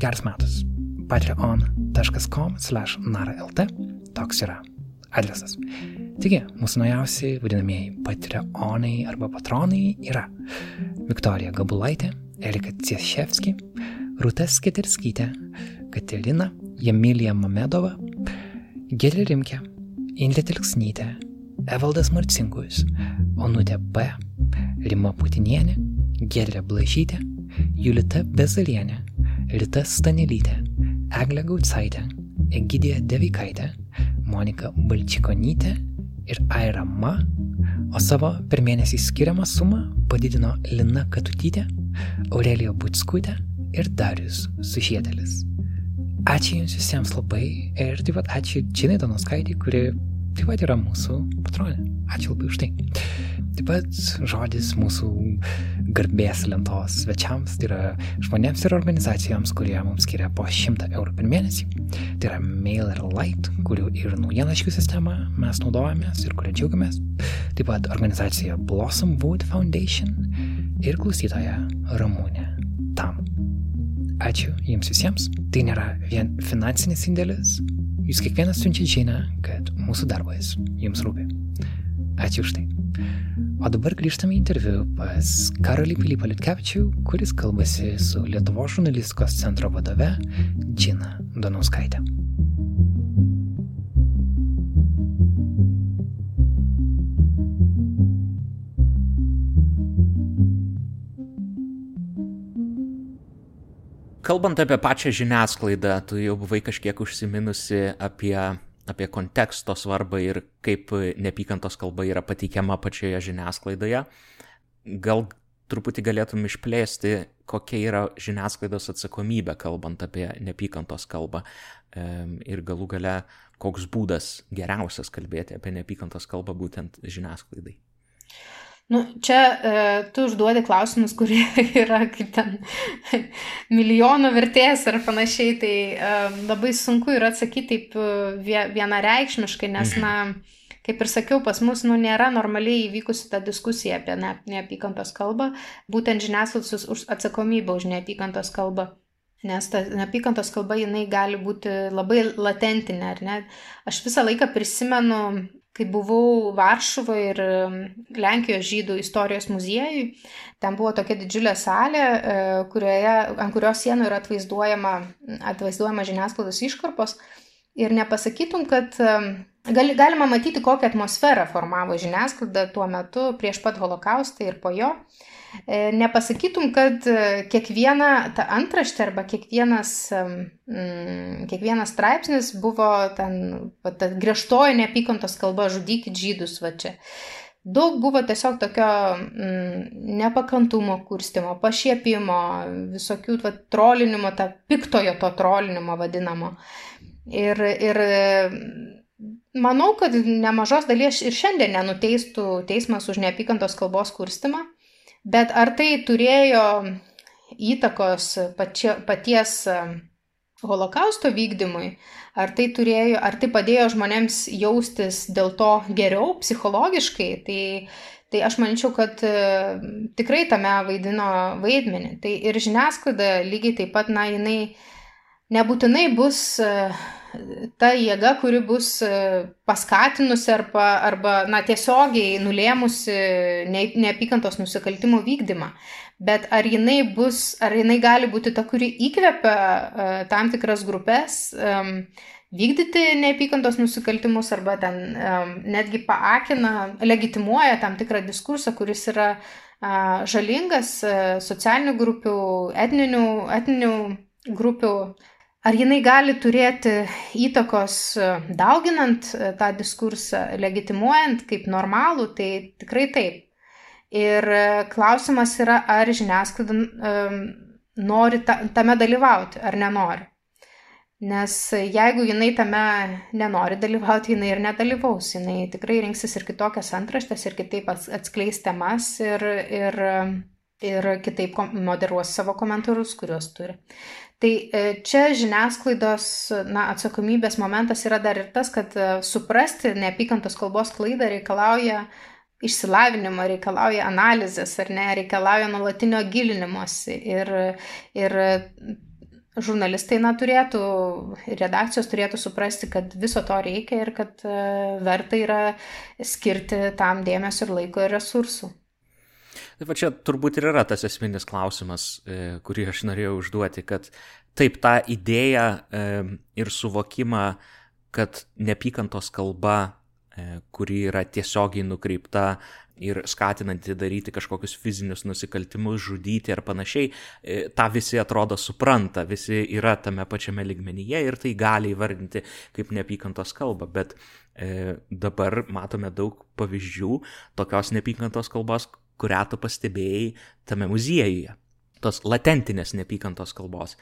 geras metas. patreon.com slash naralt toks yra adresas. Taigi, mūsų naujausi vadinamieji patreonai arba patronai yra Viktorija Gabulaitė, Erika Cieševski, Rūta Sketerskytė, Katerina Jamilija Mamedova, Gėlė Rimkė, Indrė Tilksnytė, Evaldas Marcinkus, Onutė B, Rima Putinienė, Gėlė Blažytė, Julita Bezalienė, Rita Stanelytė, Eglė Gautsaitė, Egidija Devikaitė, Monika Balčikonytė ir Aira Ma, o savo per mėnesį skiriamą sumą padidino Lina Katutytė, Aurelija Butskutė ir Darius Sušiedėlis. Ačiū Jums visiems labai ir taip pat ačiū Džinai Donoskaitį, kuri taip pat yra mūsų patronė. Ačiū labai už tai. Taip pat žodis mūsų garbės lentos svečiams, tai yra žmonėms ir organizacijoms, kurie mums skiria po 100 eurų per mėnesį. Tai yra MailerLite, kurių ir naujienlaiškių sistemą mes naudojamės ir kuria džiaugiamės. Taip pat organizacija Blossom Wood Foundation ir klausytoja Ramūnė Tam. Ačiū jums visiems. Tai nėra vien finansinis indėlis. Jūs kiekvienas siunčia žinę, kad mūsų darbas jums rūpi. Ačiū už tai. O dabar grįžtame į interviu pas Karolį Pilypą Liutkevičių, kuris kalbasi su Lietuvo žurnalistikos centro vadove Džina Donauskaitė. Kalbant apie pačią žiniasklaidą, tu jau buvai kažkiek užsiminusi apie apie konteksto svarbą ir kaip neapykantos kalba yra pateikiama pačioje žiniasklaidoje. Gal truputį galėtum išplėsti, kokia yra žiniasklaidos atsakomybė, kalbant apie neapykantos kalbą ir galų gale koks būdas geriausias kalbėti apie neapykantos kalbą būtent žiniasklaidai. Nu, čia e, tu užduodi klausimus, kurie yra kaip ten milijono vertės ar panašiai, tai e, labai sunku yra atsakyti taip e, vienareikšmiškai, nes, mhm. na, kaip ir sakiau, pas mus nu, nėra normaliai įvykusi ta diskusija apie ne, neapykantos kalbą, būtent žiniasklaidos atsakomybė už neapykantos kalbą. Nes ta neapykantos kalba jinai gali būti labai latentinė, ar ne? Aš visą laiką prisimenu kai buvau Varšuvoje ir Lenkijos žydų istorijos muziejui, ten buvo tokia didžiulė salė, e, kurioje, ant kurios sienų yra atvaizduojama, atvaizduojama žiniasklaidos iškarpos. Ir nepasakytum, kad gali, galima matyti, kokią atmosferą formavo žiniasklaida tuo metu prieš pat holokaustą ir po jo. E, nepasakytum, kad e, kiekviena ta antraštė arba kiekvienas, mm, kiekvienas straipsnis buvo ten, ta griežtoji neapykantos kalba, žudykit žydus va čia. Daug buvo tiesiog tokio mm, nepakantumo kurstimo, pašiepimo, visokių va, trolinimo, tą piktojo to trolinimo vadinamo. Ir, ir manau, kad nemažos dalies ir šiandien nenuteistų teismas už neapykantos kalbos kurstimą. Bet ar tai turėjo įtakos pačia, paties e, holokausto vykdymui, ar tai, turėjo, ar tai padėjo žmonėms jaustis dėl to geriau psichologiškai, tai, tai aš manyčiau, kad e, tikrai tame vaidino vaidmenį. Tai ir žiniasklaida lygiai taip pat, na, jinai nebūtinai bus e, ta jėga, kuri bus e, paskatinusi arba, arba na, tiesiogiai nulėmusi ne, neapykantos nusikaltimų vykdymą. Bet ar jinai bus, ar jinai gali būti ta, kuri įkvepia uh, tam tikras grupės vykdyti neapykantos nusikaltimus arba ten netgi paakina, legitimuoja tam tikrą diskursą, kuris yra žalingas uh, socialinių grupių, etninių, etninių grupių Ar jinai gali turėti įtakos e, dauginant e, tą diskursą, legitimuojant kaip normalų, tai tikrai taip. Ir e, klausimas yra, ar žiniasklaida nori tame dalyvauti ar nenori. Nes jeigu jinai tame nenori dalyvauti, jinai ir nedalyvaus, jinai tikrai rinksis ir kitokias antraštės, ir kitaip atskleis temas ir, ir, ir kitaip moderuos savo komentarus, kuriuos turi. Tai e, čia žiniasklaidos na, atsakomybės momentas yra dar ir tas, kad e, suprasti neapykantos kalbos klaidą reikalauja išsilavinimo, reikalauja analizės ar ne, reikalauja nuolatinio gilinimuose. Ir, ir žurnalistai na, turėtų, redakcijos turėtų suprasti, kad viso to reikia ir kad e, verta yra skirti tam dėmesio ir laiko ir resursų. Tai va čia turbūt ir yra tas esminis klausimas, e, kurį aš norėjau užduoti, kad taip tą idėją e, ir suvokimą, kad nepykantos kalba, e, kuri yra tiesiogiai nukreipta ir skatinanti daryti kažkokius fizinius nusikaltimus, žudyti ar panašiai, tą visi atrodo supranta, visi yra tame pačiame ligmenyje ir tai gali įvardinti kaip neapykantos kalbą, bet e, dabar matome daug pavyzdžių tokios neapykantos kalbos, kurią tu pastebėjai tame muziejuje. Tos latentinės neapykantos kalbos.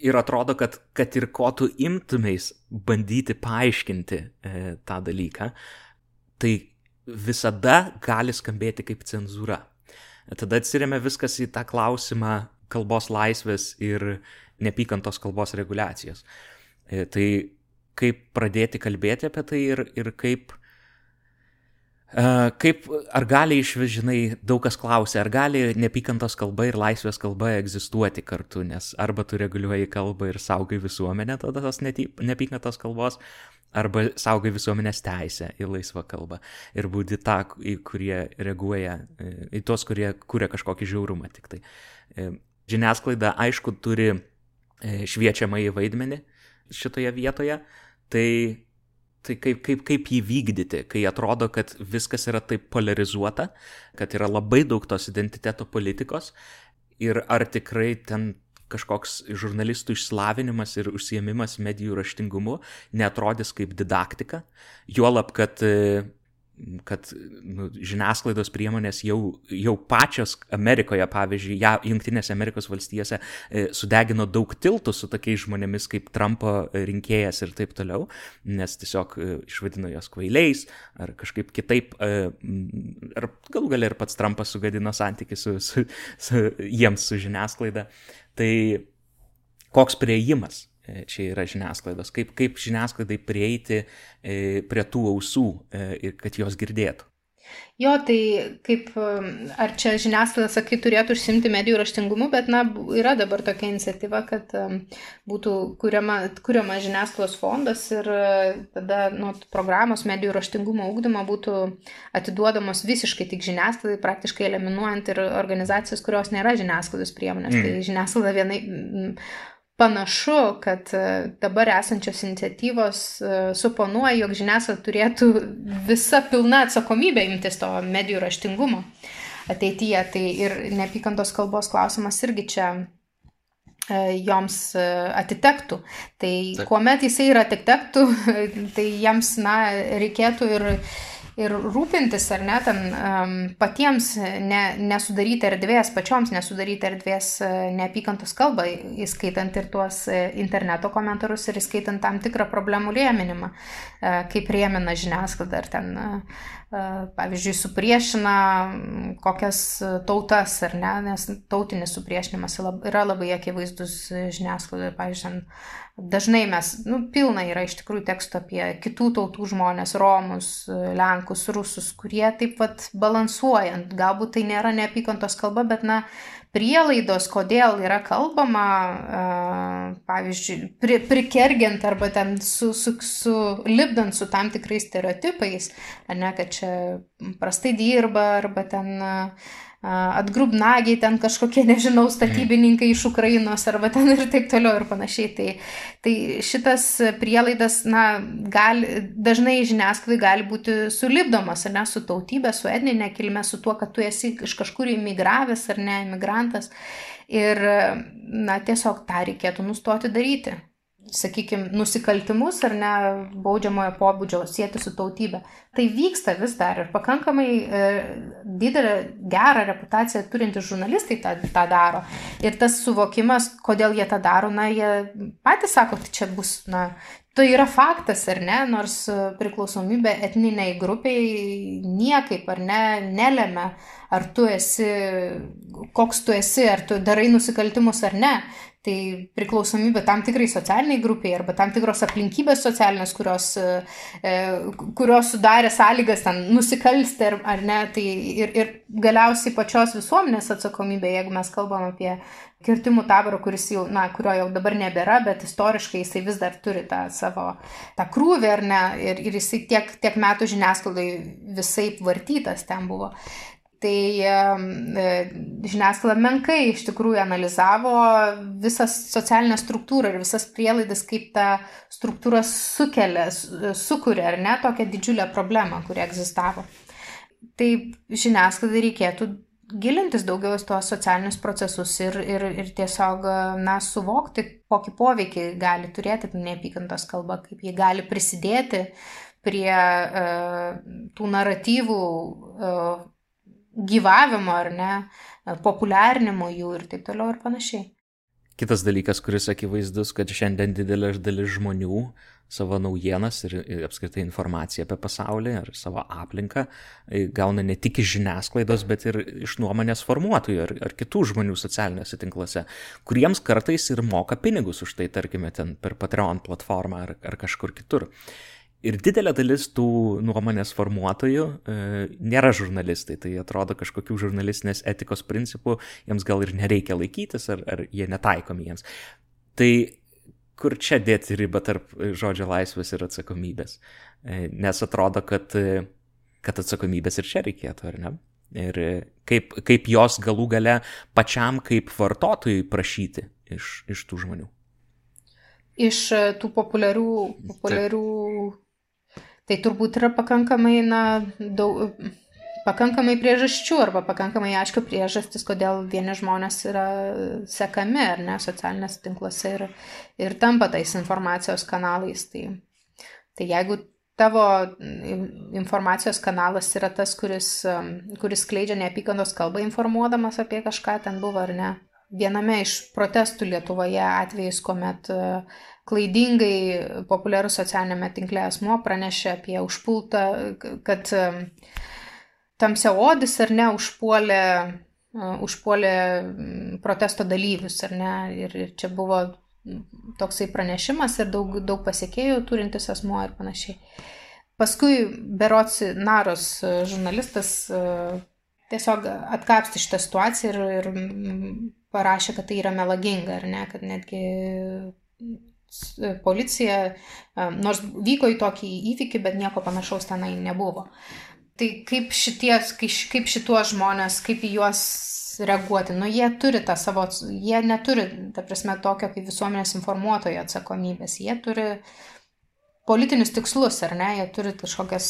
Ir atrodo, kad, kad ir ko tu imtumės bandyti paaiškinti e, tą dalyką, tai visada gali skambėti kaip cenzūra. Tada atsiriame viskas į tą klausimą kalbos laisvės ir nepykantos kalbos reguliacijos. E, tai kaip pradėti kalbėti apie tai ir, ir kaip, kaip, ar gali iš vis, žinai, daug kas klausia, ar gali nepykantos kalba ir laisvės kalba egzistuoti kartu, nes arba tu reguliuoji kalbą ir saugai visuomenę tada tos nepykantos kalbos, arba saugai visuomenės teisę į laisvą kalbą ir būti tą, į kurie reaguoja, e, į tuos, kurie kūrė kažkokį žiaurumą tik tai. E, žiniasklaida, aišku, turi e, šviečiamą į vaidmenį šitoje vietoje, tai, tai kaip, kaip, kaip jį vykdyti, kai atrodo, kad viskas yra taip polarizuota, kad yra labai daug tos identiteto politikos ir ar tikrai ten kažkoks žurnalistų išsilavinimas ir užsiemimas medijų raštingumu netrodys kaip didaktika, juolab, kad kad nu, žiniasklaidos priemonės jau, jau pačios Amerikoje, pavyzdžiui, ja, Junktinėse Amerikos valstijose e, sudegino daug tiltų su tokiais žmonėmis kaip Trumpo rinkėjas ir taip toliau, nes tiesiog e, išvadino juos kvailiais ar kažkaip kitaip, e, ar galų galia ir pats Trumpas sugadino santykių su, su, su jiems su žiniasklaida. Tai koks prieimas čia yra žiniasklaidos, kaip, kaip žiniasklaidai prieiti e, prie tų ausų e, ir kad jos girdėtų. Jo, tai kaip, ar čia žiniasklaida, sakai, turėtų užsimti medijų raštingumu, bet, na, yra dabar tokia iniciatyva, kad būtų kuriama, kuriama žiniasklaidos fondas ir tada, nu, programos medijų raštingumo ūkdymo būtų atiduodamos visiškai tik žiniasklaidai, praktiškai eliminuojant ir organizacijas, kurios nėra žiniasklaidos priemonės. Mm. Tai žiniasklaida vienai panašu, kad e, dabar esančios iniciatyvos e, suponuoja, jog žiniasklaida turėtų visa pilna atsakomybė imtis to medijų raštingumo ateityje. Tai ir neapykantos kalbos klausimas irgi čia e, joms atitektų. Tai Taip. kuomet jisai ir atitektų, tai jiems, na, reikėtų ir ir rūpintis, ar ne, ten um, patiems ne, nesudaryti erdvės, pačioms nesudaryti erdvės neapykantos kalbą, įskaitant ir tuos interneto komentarus ir įskaitant tam tikrą problemų rėminimą, kaip rėmina žiniasklaida, ar ten, pavyzdžiui, supriešina kokias tautas, ar ne, nes tautinis supriešinimas yra labai akivaizdus žiniasklaidoje, pavyzdžiui, Dažnai mes, nu, pilna yra iš tikrųjų tekstų apie kitų tautų žmonės, romus, lenkus, rusus, kurie taip pat balansuojant, galbūt tai nėra neapykantos kalba, bet, na, prielaidos, kodėl yra kalbama, pavyzdžiui, pri, prikergiant arba ten su, su, su lipdant su tam tikrais stereotipais, ar ne, kad čia prastai dirba, arba ten atgrubnagiai ten kažkokie, nežinau, statybininkai iš Ukrainos arba ten ir taip toliau ir panašiai. Tai, tai šitas prielaidas, na, gali, dažnai žiniasklaidai gali būti sulibdomas, ar ne, su tautybė, su etninė kilme, su tuo, kad tu esi iš kažkur imigravęs ar ne, imigrantas. Ir, na, tiesiog tą reikėtų nustoti daryti sakykime, nusikaltimus ar ne baudžiamojo pobūdžio sėti su tautybė. Tai vyksta vis dar ir pakankamai e, didelę gerą reputaciją turintys žurnalistai tą, tą daro. Ir tas suvokimas, kodėl jie tą daro, na, jie patys sako, tai čia bus, na, tai yra faktas ar ne, nors priklausomybė etniniai grupiai niekaip ar ne nelėmė, ar tu esi, koks tu esi, ar tu darai nusikaltimus ar ne. Tai priklausomybė tam tikrai socialiniai grupiai arba tam tikros aplinkybės socialinės, kurios, e, kurios sudarė sąlygas ten nusikalsti ar, ar ne, tai ir, ir galiausiai pačios visuomenės atsakomybė, jeigu mes kalbam apie kirtimų taborą, kuris jau, na, kurio jau dabar nebėra, bet istoriškai jisai vis dar turi tą savo, tą krūvį ar ne, ir, ir jisai tiek, tiek metų žiniasklaidai visai vartytas ten buvo. Tai e, žiniasklaida menkai iš tikrųjų analizavo visą socialinę struktūrą ir visas prielaidas, kaip ta struktūra sukelia, sukuria ar ne tokią didžiulę problemą, kuri egzistavo. tai žiniasklaidai reikėtų gilintis daugiau į tuos socialinius procesus ir, ir, ir tiesiog, na, suvokti, kokį poveikį gali turėti neapykantos kalba, kaip ji gali prisidėti prie uh, tų naratyvų uh, gyvavimo ar ne, populiarinimo jų ir taip toliau ir panašiai. Kitas dalykas, kuris akivaizdus, kad šiandien didelė dalis žmonių savo naujienas ir, ir apskritai informaciją apie pasaulį ar savo aplinką e, gauna ne tik iš žiniasklaidos, bet ir iš nuomonės formuotojų ar, ar kitų žmonių socialiniuose tinkluose, kuriems kartais ir moka pinigus už tai, tarkime, ten per Patreon platformą ar, ar kažkur kitur. Ir didelė dalis tų nuomonės formuotojų e, nėra žurnalistai, tai atrodo kažkokių žurnalistinės etikos principų jiems gal ir nereikia laikytis, ar, ar jie netaikomi jiems. Tai kur čia dėti ribą tarp žodžio laisvės ir atsakomybės? E, nes atrodo, kad, kad atsakomybės ir čia reikėtų, ar ne? Ir kaip, kaip jos galų gale pačiam kaip vartotojui prašyti iš, iš tų žmonių. Iš tų populiarių, populiarių Tai turbūt yra pakankamai, na, daug, pakankamai priežasčių arba pakankamai aišku priežastis, kodėl vieni žmonės yra sekami ar ne socialinės tinkluose ir, ir tampa tais informacijos kanalais. Tai, tai jeigu tavo informacijos kanalas yra tas, kuris, kuris skleidžia neapykantos kalbą informuodamas apie kažką, ten buvo ar ne. Viename iš protestų Lietuvoje atvejais, kuomet uh, klaidingai populiarus socialinėme tinkle asmo pranešė apie užpultą, kad um, tamsiaodis ar ne užpuolė, uh, užpuolė protesto dalyvius ar ne. Ir, čia buvo toksai pranešimas ir daug, daug pasiekėjų turintis asmo ir panašiai. Paskui Berots Naros žurnalistas tiesiog atkapsti šitą situaciją ir, ir parašė, kad tai yra melaginga, ar ne, kad netgi policija, nors vyko į tokį įvykį, bet nieko panašaus tenai nebuvo. Tai kaip, šitie, kaip šituos žmonės, kaip į juos reaguoti, nu jie turi tą savo, jie neturi, ta prasme, tokio kaip visuomenės informuotojo atsakomybės, jie turi politinius tikslus, ar ne, jie turi kažkokias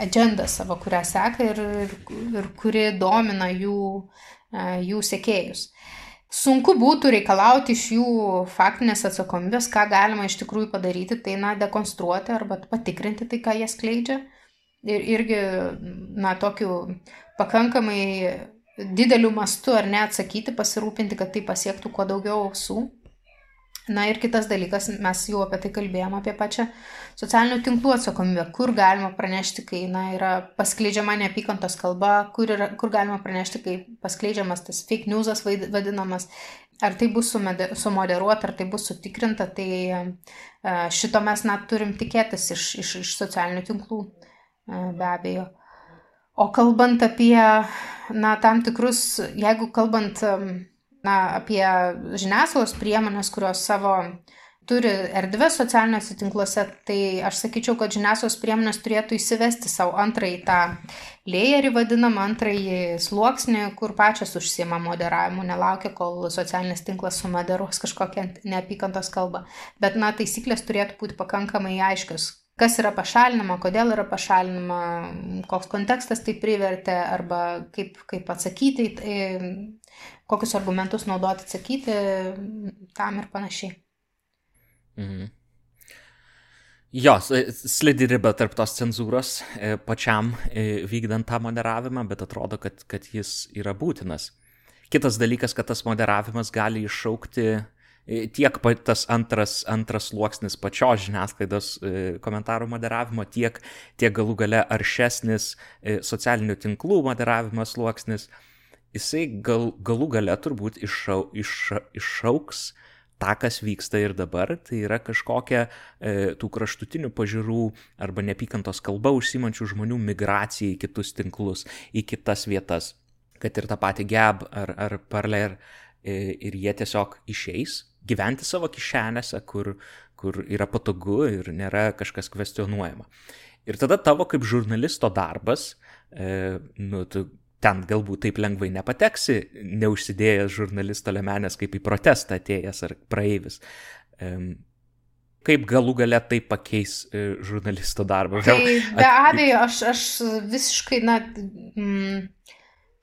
agendą savo, kurią seka ir, ir, ir kuri domina jų, jų sekėjus. Sunku būtų reikalauti iš jų faktinės atsakomybės, ką galima iš tikrųjų padaryti, tai, na, dekonstruoti arba patikrinti tai, ką jie skleidžia. Ir irgi, na, tokiu pakankamai dideliu mastu ar ne atsakyti, pasirūpinti, kad tai pasiektų kuo daugiau ausų. Na ir kitas dalykas, mes jau apie tai kalbėjom, apie pačią socialinių tinklų atsakomybę, kur galima pranešti, kai na, yra paskleidžiama neapykantos kalba, kur, yra, kur galima pranešti, kai paskleidžiamas tas fake newsas vadinamas, ar tai bus sumoderuota, ar tai bus sutikrinta, tai šito mes net turim tikėtis iš, iš, iš socialinių tinklų be abejo. O kalbant apie, na, tam tikrus, jeigu kalbant na, apie žiniasklaidos priemonės, kurios savo turi erdvę socialiniuose tinkluose, tai aš sakyčiau, kad žiniasklaidos priemonės turėtų įsivesti savo antrąjį tą layerį vadinamą, antrąjį sluoksnį, kur pačios užsima moderavimu, nelaukia, kol socialinis tinklas sumoderuos kažkokią neapykantos kalbą. Bet, na, taisyklės turėtų būti pakankamai aiškios, kas yra pašalinama, kodėl yra pašalinama, koks kontekstas tai privertė arba kaip, kaip atsakyti, kokius argumentus naudoti atsakyti tam ir panašiai. Mhm. Jo, slidi riba tarp tos cenzūros e, pačiam e, vykdant tą moderavimą, bet atrodo, kad, kad jis yra būtinas. Kitas dalykas, kad tas moderavimas gali iššaukti E, tiek tas antras, antras sluoksnis pačios žiniasklaidos e, komentarų moderavimo, tiek, tiek galų gale aršesnis e, socialinių tinklų moderavimo sluoksnis, jisai gal, galų gale turbūt iššau, iš, iššauks tą, kas vyksta ir dabar, tai yra kažkokia e, tų kraštutinių pažiūrų arba nepykantos kalba užsimančių žmonių migracija į kitus tinklus, į kitas vietas, kad ir tą patį geb ar, ar parler e, ir jie tiesiog išeis gyventi savo kišenėse, kur, kur yra patogu ir nėra kažkas kvestionuojama. Ir tada tavo kaip žurnalisto darbas, e, nu, tu ten galbūt taip lengvai nepateksi, neužsidėjęs žurnalisto lemenės kaip į protestą atėjęs ar praeivis. Kaip galų gale tai pakeis e, žurnalisto darbą. Tai be abejo, aš, aš visiškai, na, mm,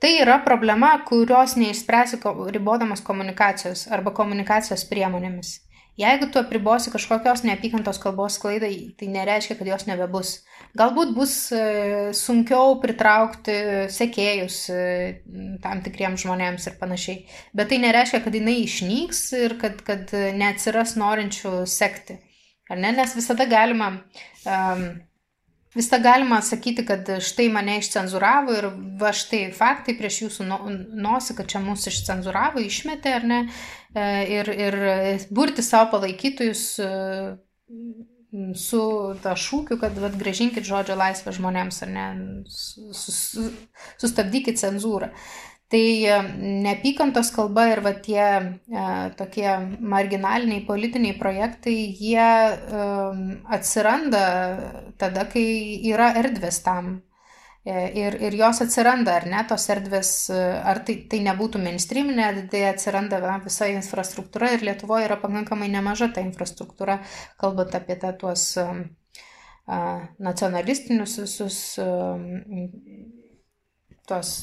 tai yra problema, kurios neišspręsi ribodamas komunikacijos arba komunikacijos priemonėmis. Jeigu tu apribosi kažkokios neapykantos kalbos klaidai, tai nereiškia, kad jos nebebus. Galbūt bus e, sunkiau pritraukti sekėjus e, tam tikriems žmonėms ir panašiai, bet tai nereiškia, kad jinai išnyks ir kad, kad neatsiras norinčių sekti. Ar ne? Nes visada galima, um, visada galima sakyti, kad štai mane išcenzuravo ir va štai faktai prieš jūsų nosį, kad čia mūsų išcenzuravo, išmetė ar ne, e, ir, ir burti savo palaikytojus e, su ta šūkiu, kad vat, gražinkit žodžio laisvę žmonėms ar ne, sustabdykit cenzūrą. Tai e, neapykantos kalba ir va tie e, tokie marginaliniai politiniai projektai, jie e, atsiranda tada, kai yra erdvės tam. E, ir, ir jos atsiranda, ar ne, tos erdvės, e, ar tai, tai nebūtų mainstreaminė, tai atsiranda na, visa infrastruktūra ir Lietuvoje yra pakankamai nemaža ta infrastruktūra, kalbant apie tą tuos a, nacionalistinius visus a, tos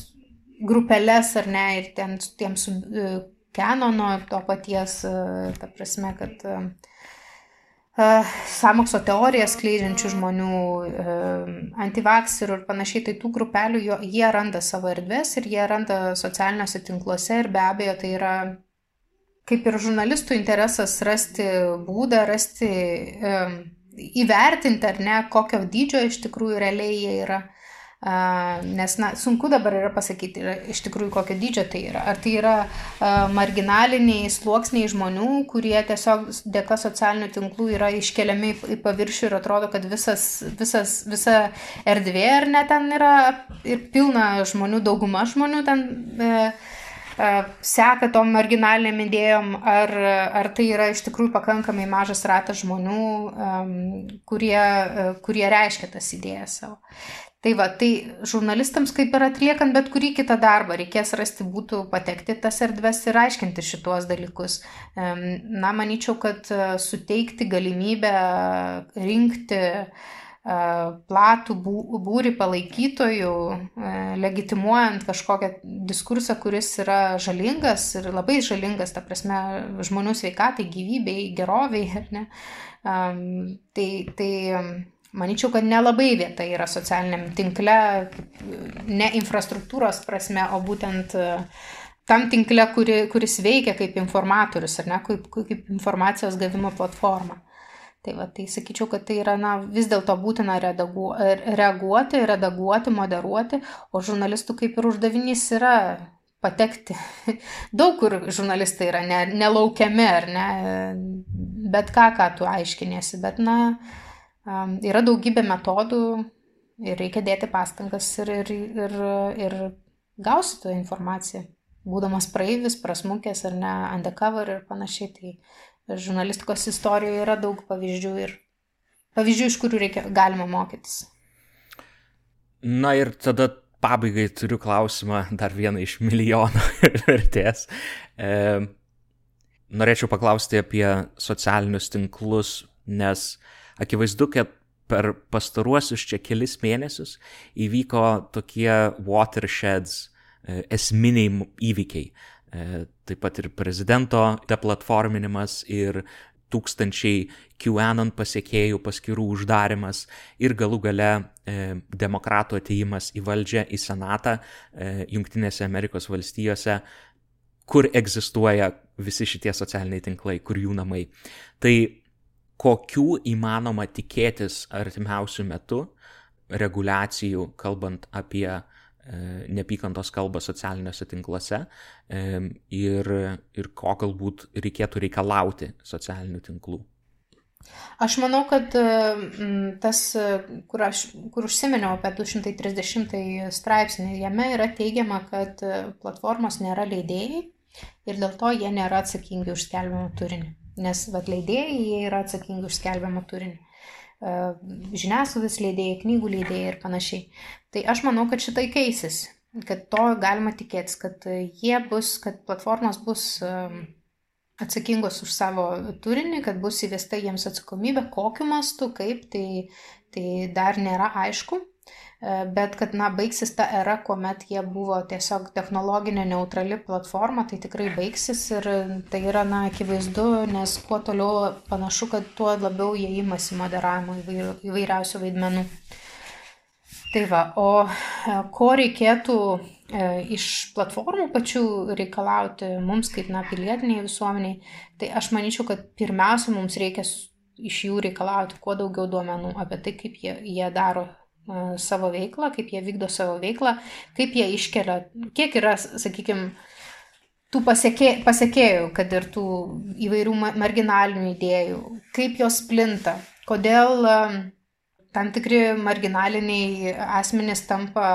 grupelės ar ne, ir ten tiems e, Kenono to paties, ta prasme, kad uh, samokslo teorijas skleidžiančių žmonių, antivakserių ir panašiai, tai tų grupelių jo, jie randa savo erdvės ir jie randa socialiniuose tinkluose ir be abejo tai yra kaip ir žurnalistų interesas rasti būdą, rasti, įvertinti ar ne, kokio dydžio iš tikrųjų realiai jie yra. Uh, Nes, na, sunku dabar yra pasakyti iš tikrųjų, kokio dydžio tai yra. Ar tai yra marginaliniai sluoksniai žmonių, kurie tiesiog dėka socialinių tinklų yra iškeliami į paviršių ir atrodo, kad visas, visas, visa erdvė ar ne ten yra ir pilna žmonių, dauguma žmonių ten. E, seka tom marginaliniam idėjom, ar, ar tai yra iš tikrųjų pakankamai mažas ratas žmonių, um, kurie, kurie reiškia tas idėjas savo. Tai va, tai žurnalistams kaip ir atliekant bet kurį kitą darbą, reikės rasti būtų patekti tas erdves ir aiškinti šituos dalykus. Na, manyčiau, kad e, suteikti galimybę rinkti e, platų būrį palaikytojų, e, legitimuojant kažkokią diskursą, kuris yra žalingas ir labai žalingas, ta prasme, žmonių sveikatai, gyvybei, geroviai, ar ne? Tai, tai Maničiau, kad nelabai vieta yra socialiniam tinkle, ne infrastruktūros prasme, o būtent e, tam tinkle, kuri, kuris veikia kaip informatorius, ar ne, kaip, kaip informacijos gavimo platforma. Tai, va, tai sakyčiau, kad tai yra na, vis dėlto būtina redagu, reaguoti, redaguoti, moderuoti, o žurnalistų kaip ir uždavinys yra patekti. Daug kur žurnalistai yra ne, nelaukiami, ar ne, bet ką, ką tu aiškinėsi, bet na, Yra daugybė metodų ir reikia dėti pastangas ir, ir, ir, ir gausi tą informaciją. Būdamas praeivis, prasmukęs ar ne, undercover ir panašiai, tai žurnalistikos istorijoje yra daug pavyzdžių ir pavyzdžių, iš kurių reikia, galima mokytis. Na ir tada pabaigai turiu klausimą, dar vieną iš milijono vertės. E, norėčiau paklausti apie socialinius tinklus, nes akivaizdu, kad per pastaruosius čia kelis mėnesius įvyko tokie watersheds, e, esminiai įvykiai. E, taip pat ir prezidento deplatforminimas ir tūkstančiai QAnon pasiekėjų paskirų uždarimas ir galų gale e, demokratų ateimas į valdžią, į senatą e, Junktinėse Amerikos valstijose, kur egzistuoja visi šitie socialiniai tinklai, kur jų namai. Tai kokių įmanoma tikėtis artimiausių metų reguliacijų, kalbant apie e, neapykantos kalbą socialiniuose tinkluose e, ir, ir ko galbūt reikėtų reikalauti socialinių tinklų. Aš manau, kad e, tas, kur, aš, kur užsiminiau apie 230 straipsnį, jame yra teigiama, kad platformos nėra leidėjai ir dėl to jie nėra atsakingi už skelbimą turinį nes vat, leidėjai jie yra atsakingi už skelbiamą turinį. E, žiniasklaidos leidėjai, knygų leidėjai ir panašiai. Tai aš manau, kad šitai keisis, kad to galima tikėtis, kad jie bus, kad platformos bus atsakingos už savo turinį, kad bus įvesta jiems atsakomybė, kokiu mastu, kaip, tai, tai dar nėra aišku. Bet kad, na, baigsis ta era, kuomet jie buvo tiesiog technologinė neutrali platforma, tai tikrai baigsis ir tai yra, na, akivaizdu, nes kuo toliau panašu, kad tuo labiau jie imasi moderavimo įvairiausių vaidmenų. Tai va, o e, ko reikėtų e, iš platformų pačių reikalauti mums kaip, na, pilietiniai visuomeniai, tai aš manyčiau, kad pirmiausia mums reikia iš jų reikalauti kuo daugiau duomenų apie tai, kaip jie, jie daro savo veiklą, kaip jie vykdo savo veiklą, kaip jie iškelia, kiek yra, sakykime, tų pasiekė, pasiekėjų, kad ir tų įvairių marginalinių idėjų, kaip jos plinta, kodėl tam tikri marginaliniai asmenys tampa,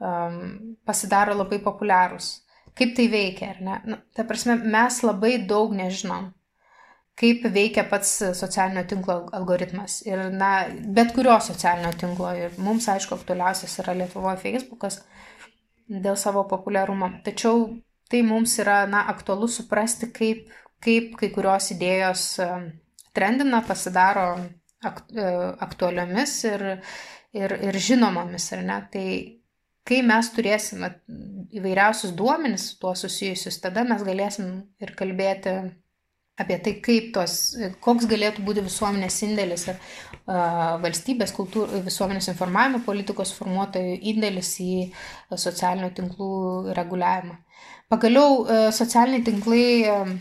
um, pasidaro labai populiarūs. Kaip tai veikia, ar ne? Nu, ta prasme, mes labai daug nežinom kaip veikia pats socialinio tinklo algoritmas. Ir, na, bet kurio socialinio tinklo. Ir mums, aišku, aktualiausias yra Lietuvoje Facebookas dėl savo populiarumo. Tačiau tai mums yra, na, aktualu suprasti, kaip, kaip kai kurios idėjos trendina, pasidaro e, aktualiomis ir, ir, ir žinomomis, ar ne? Tai kai mes turėsime įvairiausius duomenis su tuo susijusius, tada mes galėsim ir kalbėti apie tai, kaip tos, koks galėtų būti visuomenės indėlis ir uh, valstybės kultūr, visuomenės informavimo politikos formuotojų indėlis į socialinių tinklų reguliavimą. Pagaliau uh, socialiniai tinklai uh,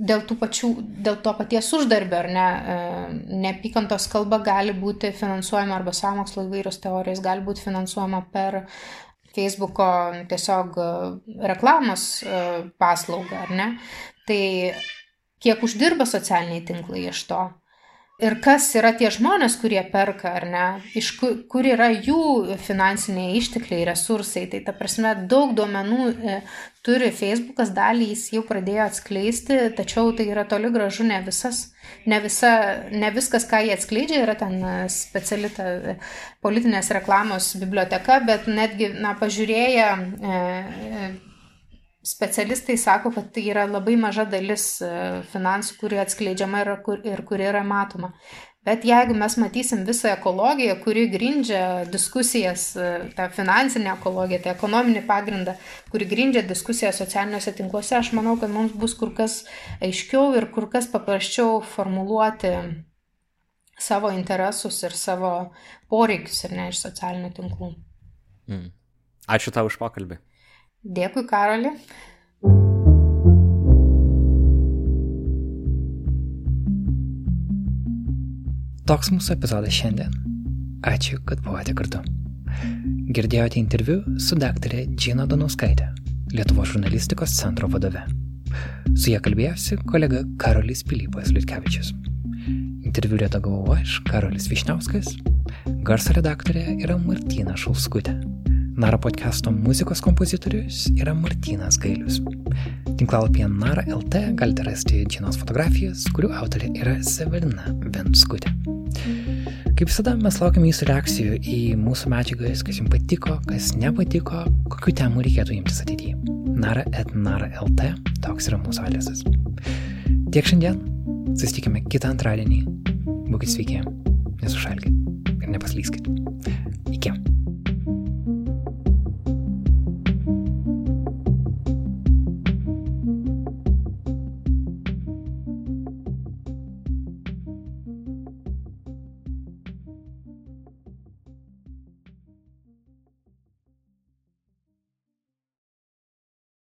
dėl, pačių, dėl to paties uždarbio, ar ne, neapykantos kalba gali būti finansuojama arba samokslo įvairios teorijos gali būti finansuojama per Facebooko tiesiog reklamos paslaugą, ar ne. Tai kiek uždirba socialiniai tinklai iš to. Ir kas yra tie žmonės, kurie perka, ar ne, iš kur, kur yra jų finansiniai ištekliai, resursai. Tai ta prasme, daug duomenų e, turi Facebookas, dalį jis jau pradėjo atskleisti, tačiau tai yra toli gražu ne visas, ne, visa, ne viskas, ką jie atskleidžia, yra ten e, speciali ta e, politinės reklamos biblioteka, bet netgi, na, pažiūrėję e, specialistai sako, kad tai yra labai maža dalis e, finansų, kuri atskleidžiama ir, kur, ir kuri yra matoma. Bet jeigu mes matysim visą ekologiją, kuri grindžia diskusijas, e, tą finansinę ekologiją, tą ekonominį pagrindą, kuri grindžia diskusiją socialiniuose tinkluose, aš manau, kad mums bus kur kas aiškiau ir kur kas paprasčiau formuluoti savo interesus ir savo poreikius ir ne iš socialinių tinklų. Mm. Ačiū tau už pokalbį. Dėkui, Karoli. Toks mūsų epizodas šiandien. Ačiū, kad buvote kartu. Girdėjote interviu su daktarė Džina Donauskaitė, Lietuvo žurnalistikos centro vadove. Su ją kalbėjosi kolega Karolis Pilypas Liutkevičius. Interviu redagavau aš, Karolis Višniauskas. Garso redaktorė yra Martina Šulskutė. Nara podcast'o muzikos kompozitorius yra Martinas Gailius. Tinklalapyje Nara LT galite rasti Džinos fotografijas, kurių autorė yra Severina Venskutė. Kaip visada, mes laukiame jūsų reakcijų į mūsų medžiagas, kas jums patiko, kas nepatiko, kokiu temų reikėtų imtis ateityje. Nara et Nara LT, toks yra mūsų adresas. Tiek šiandien, susitikime kitą antradienį. Būkite sveiki, nesušalkite ir nepaslyskite. Iki.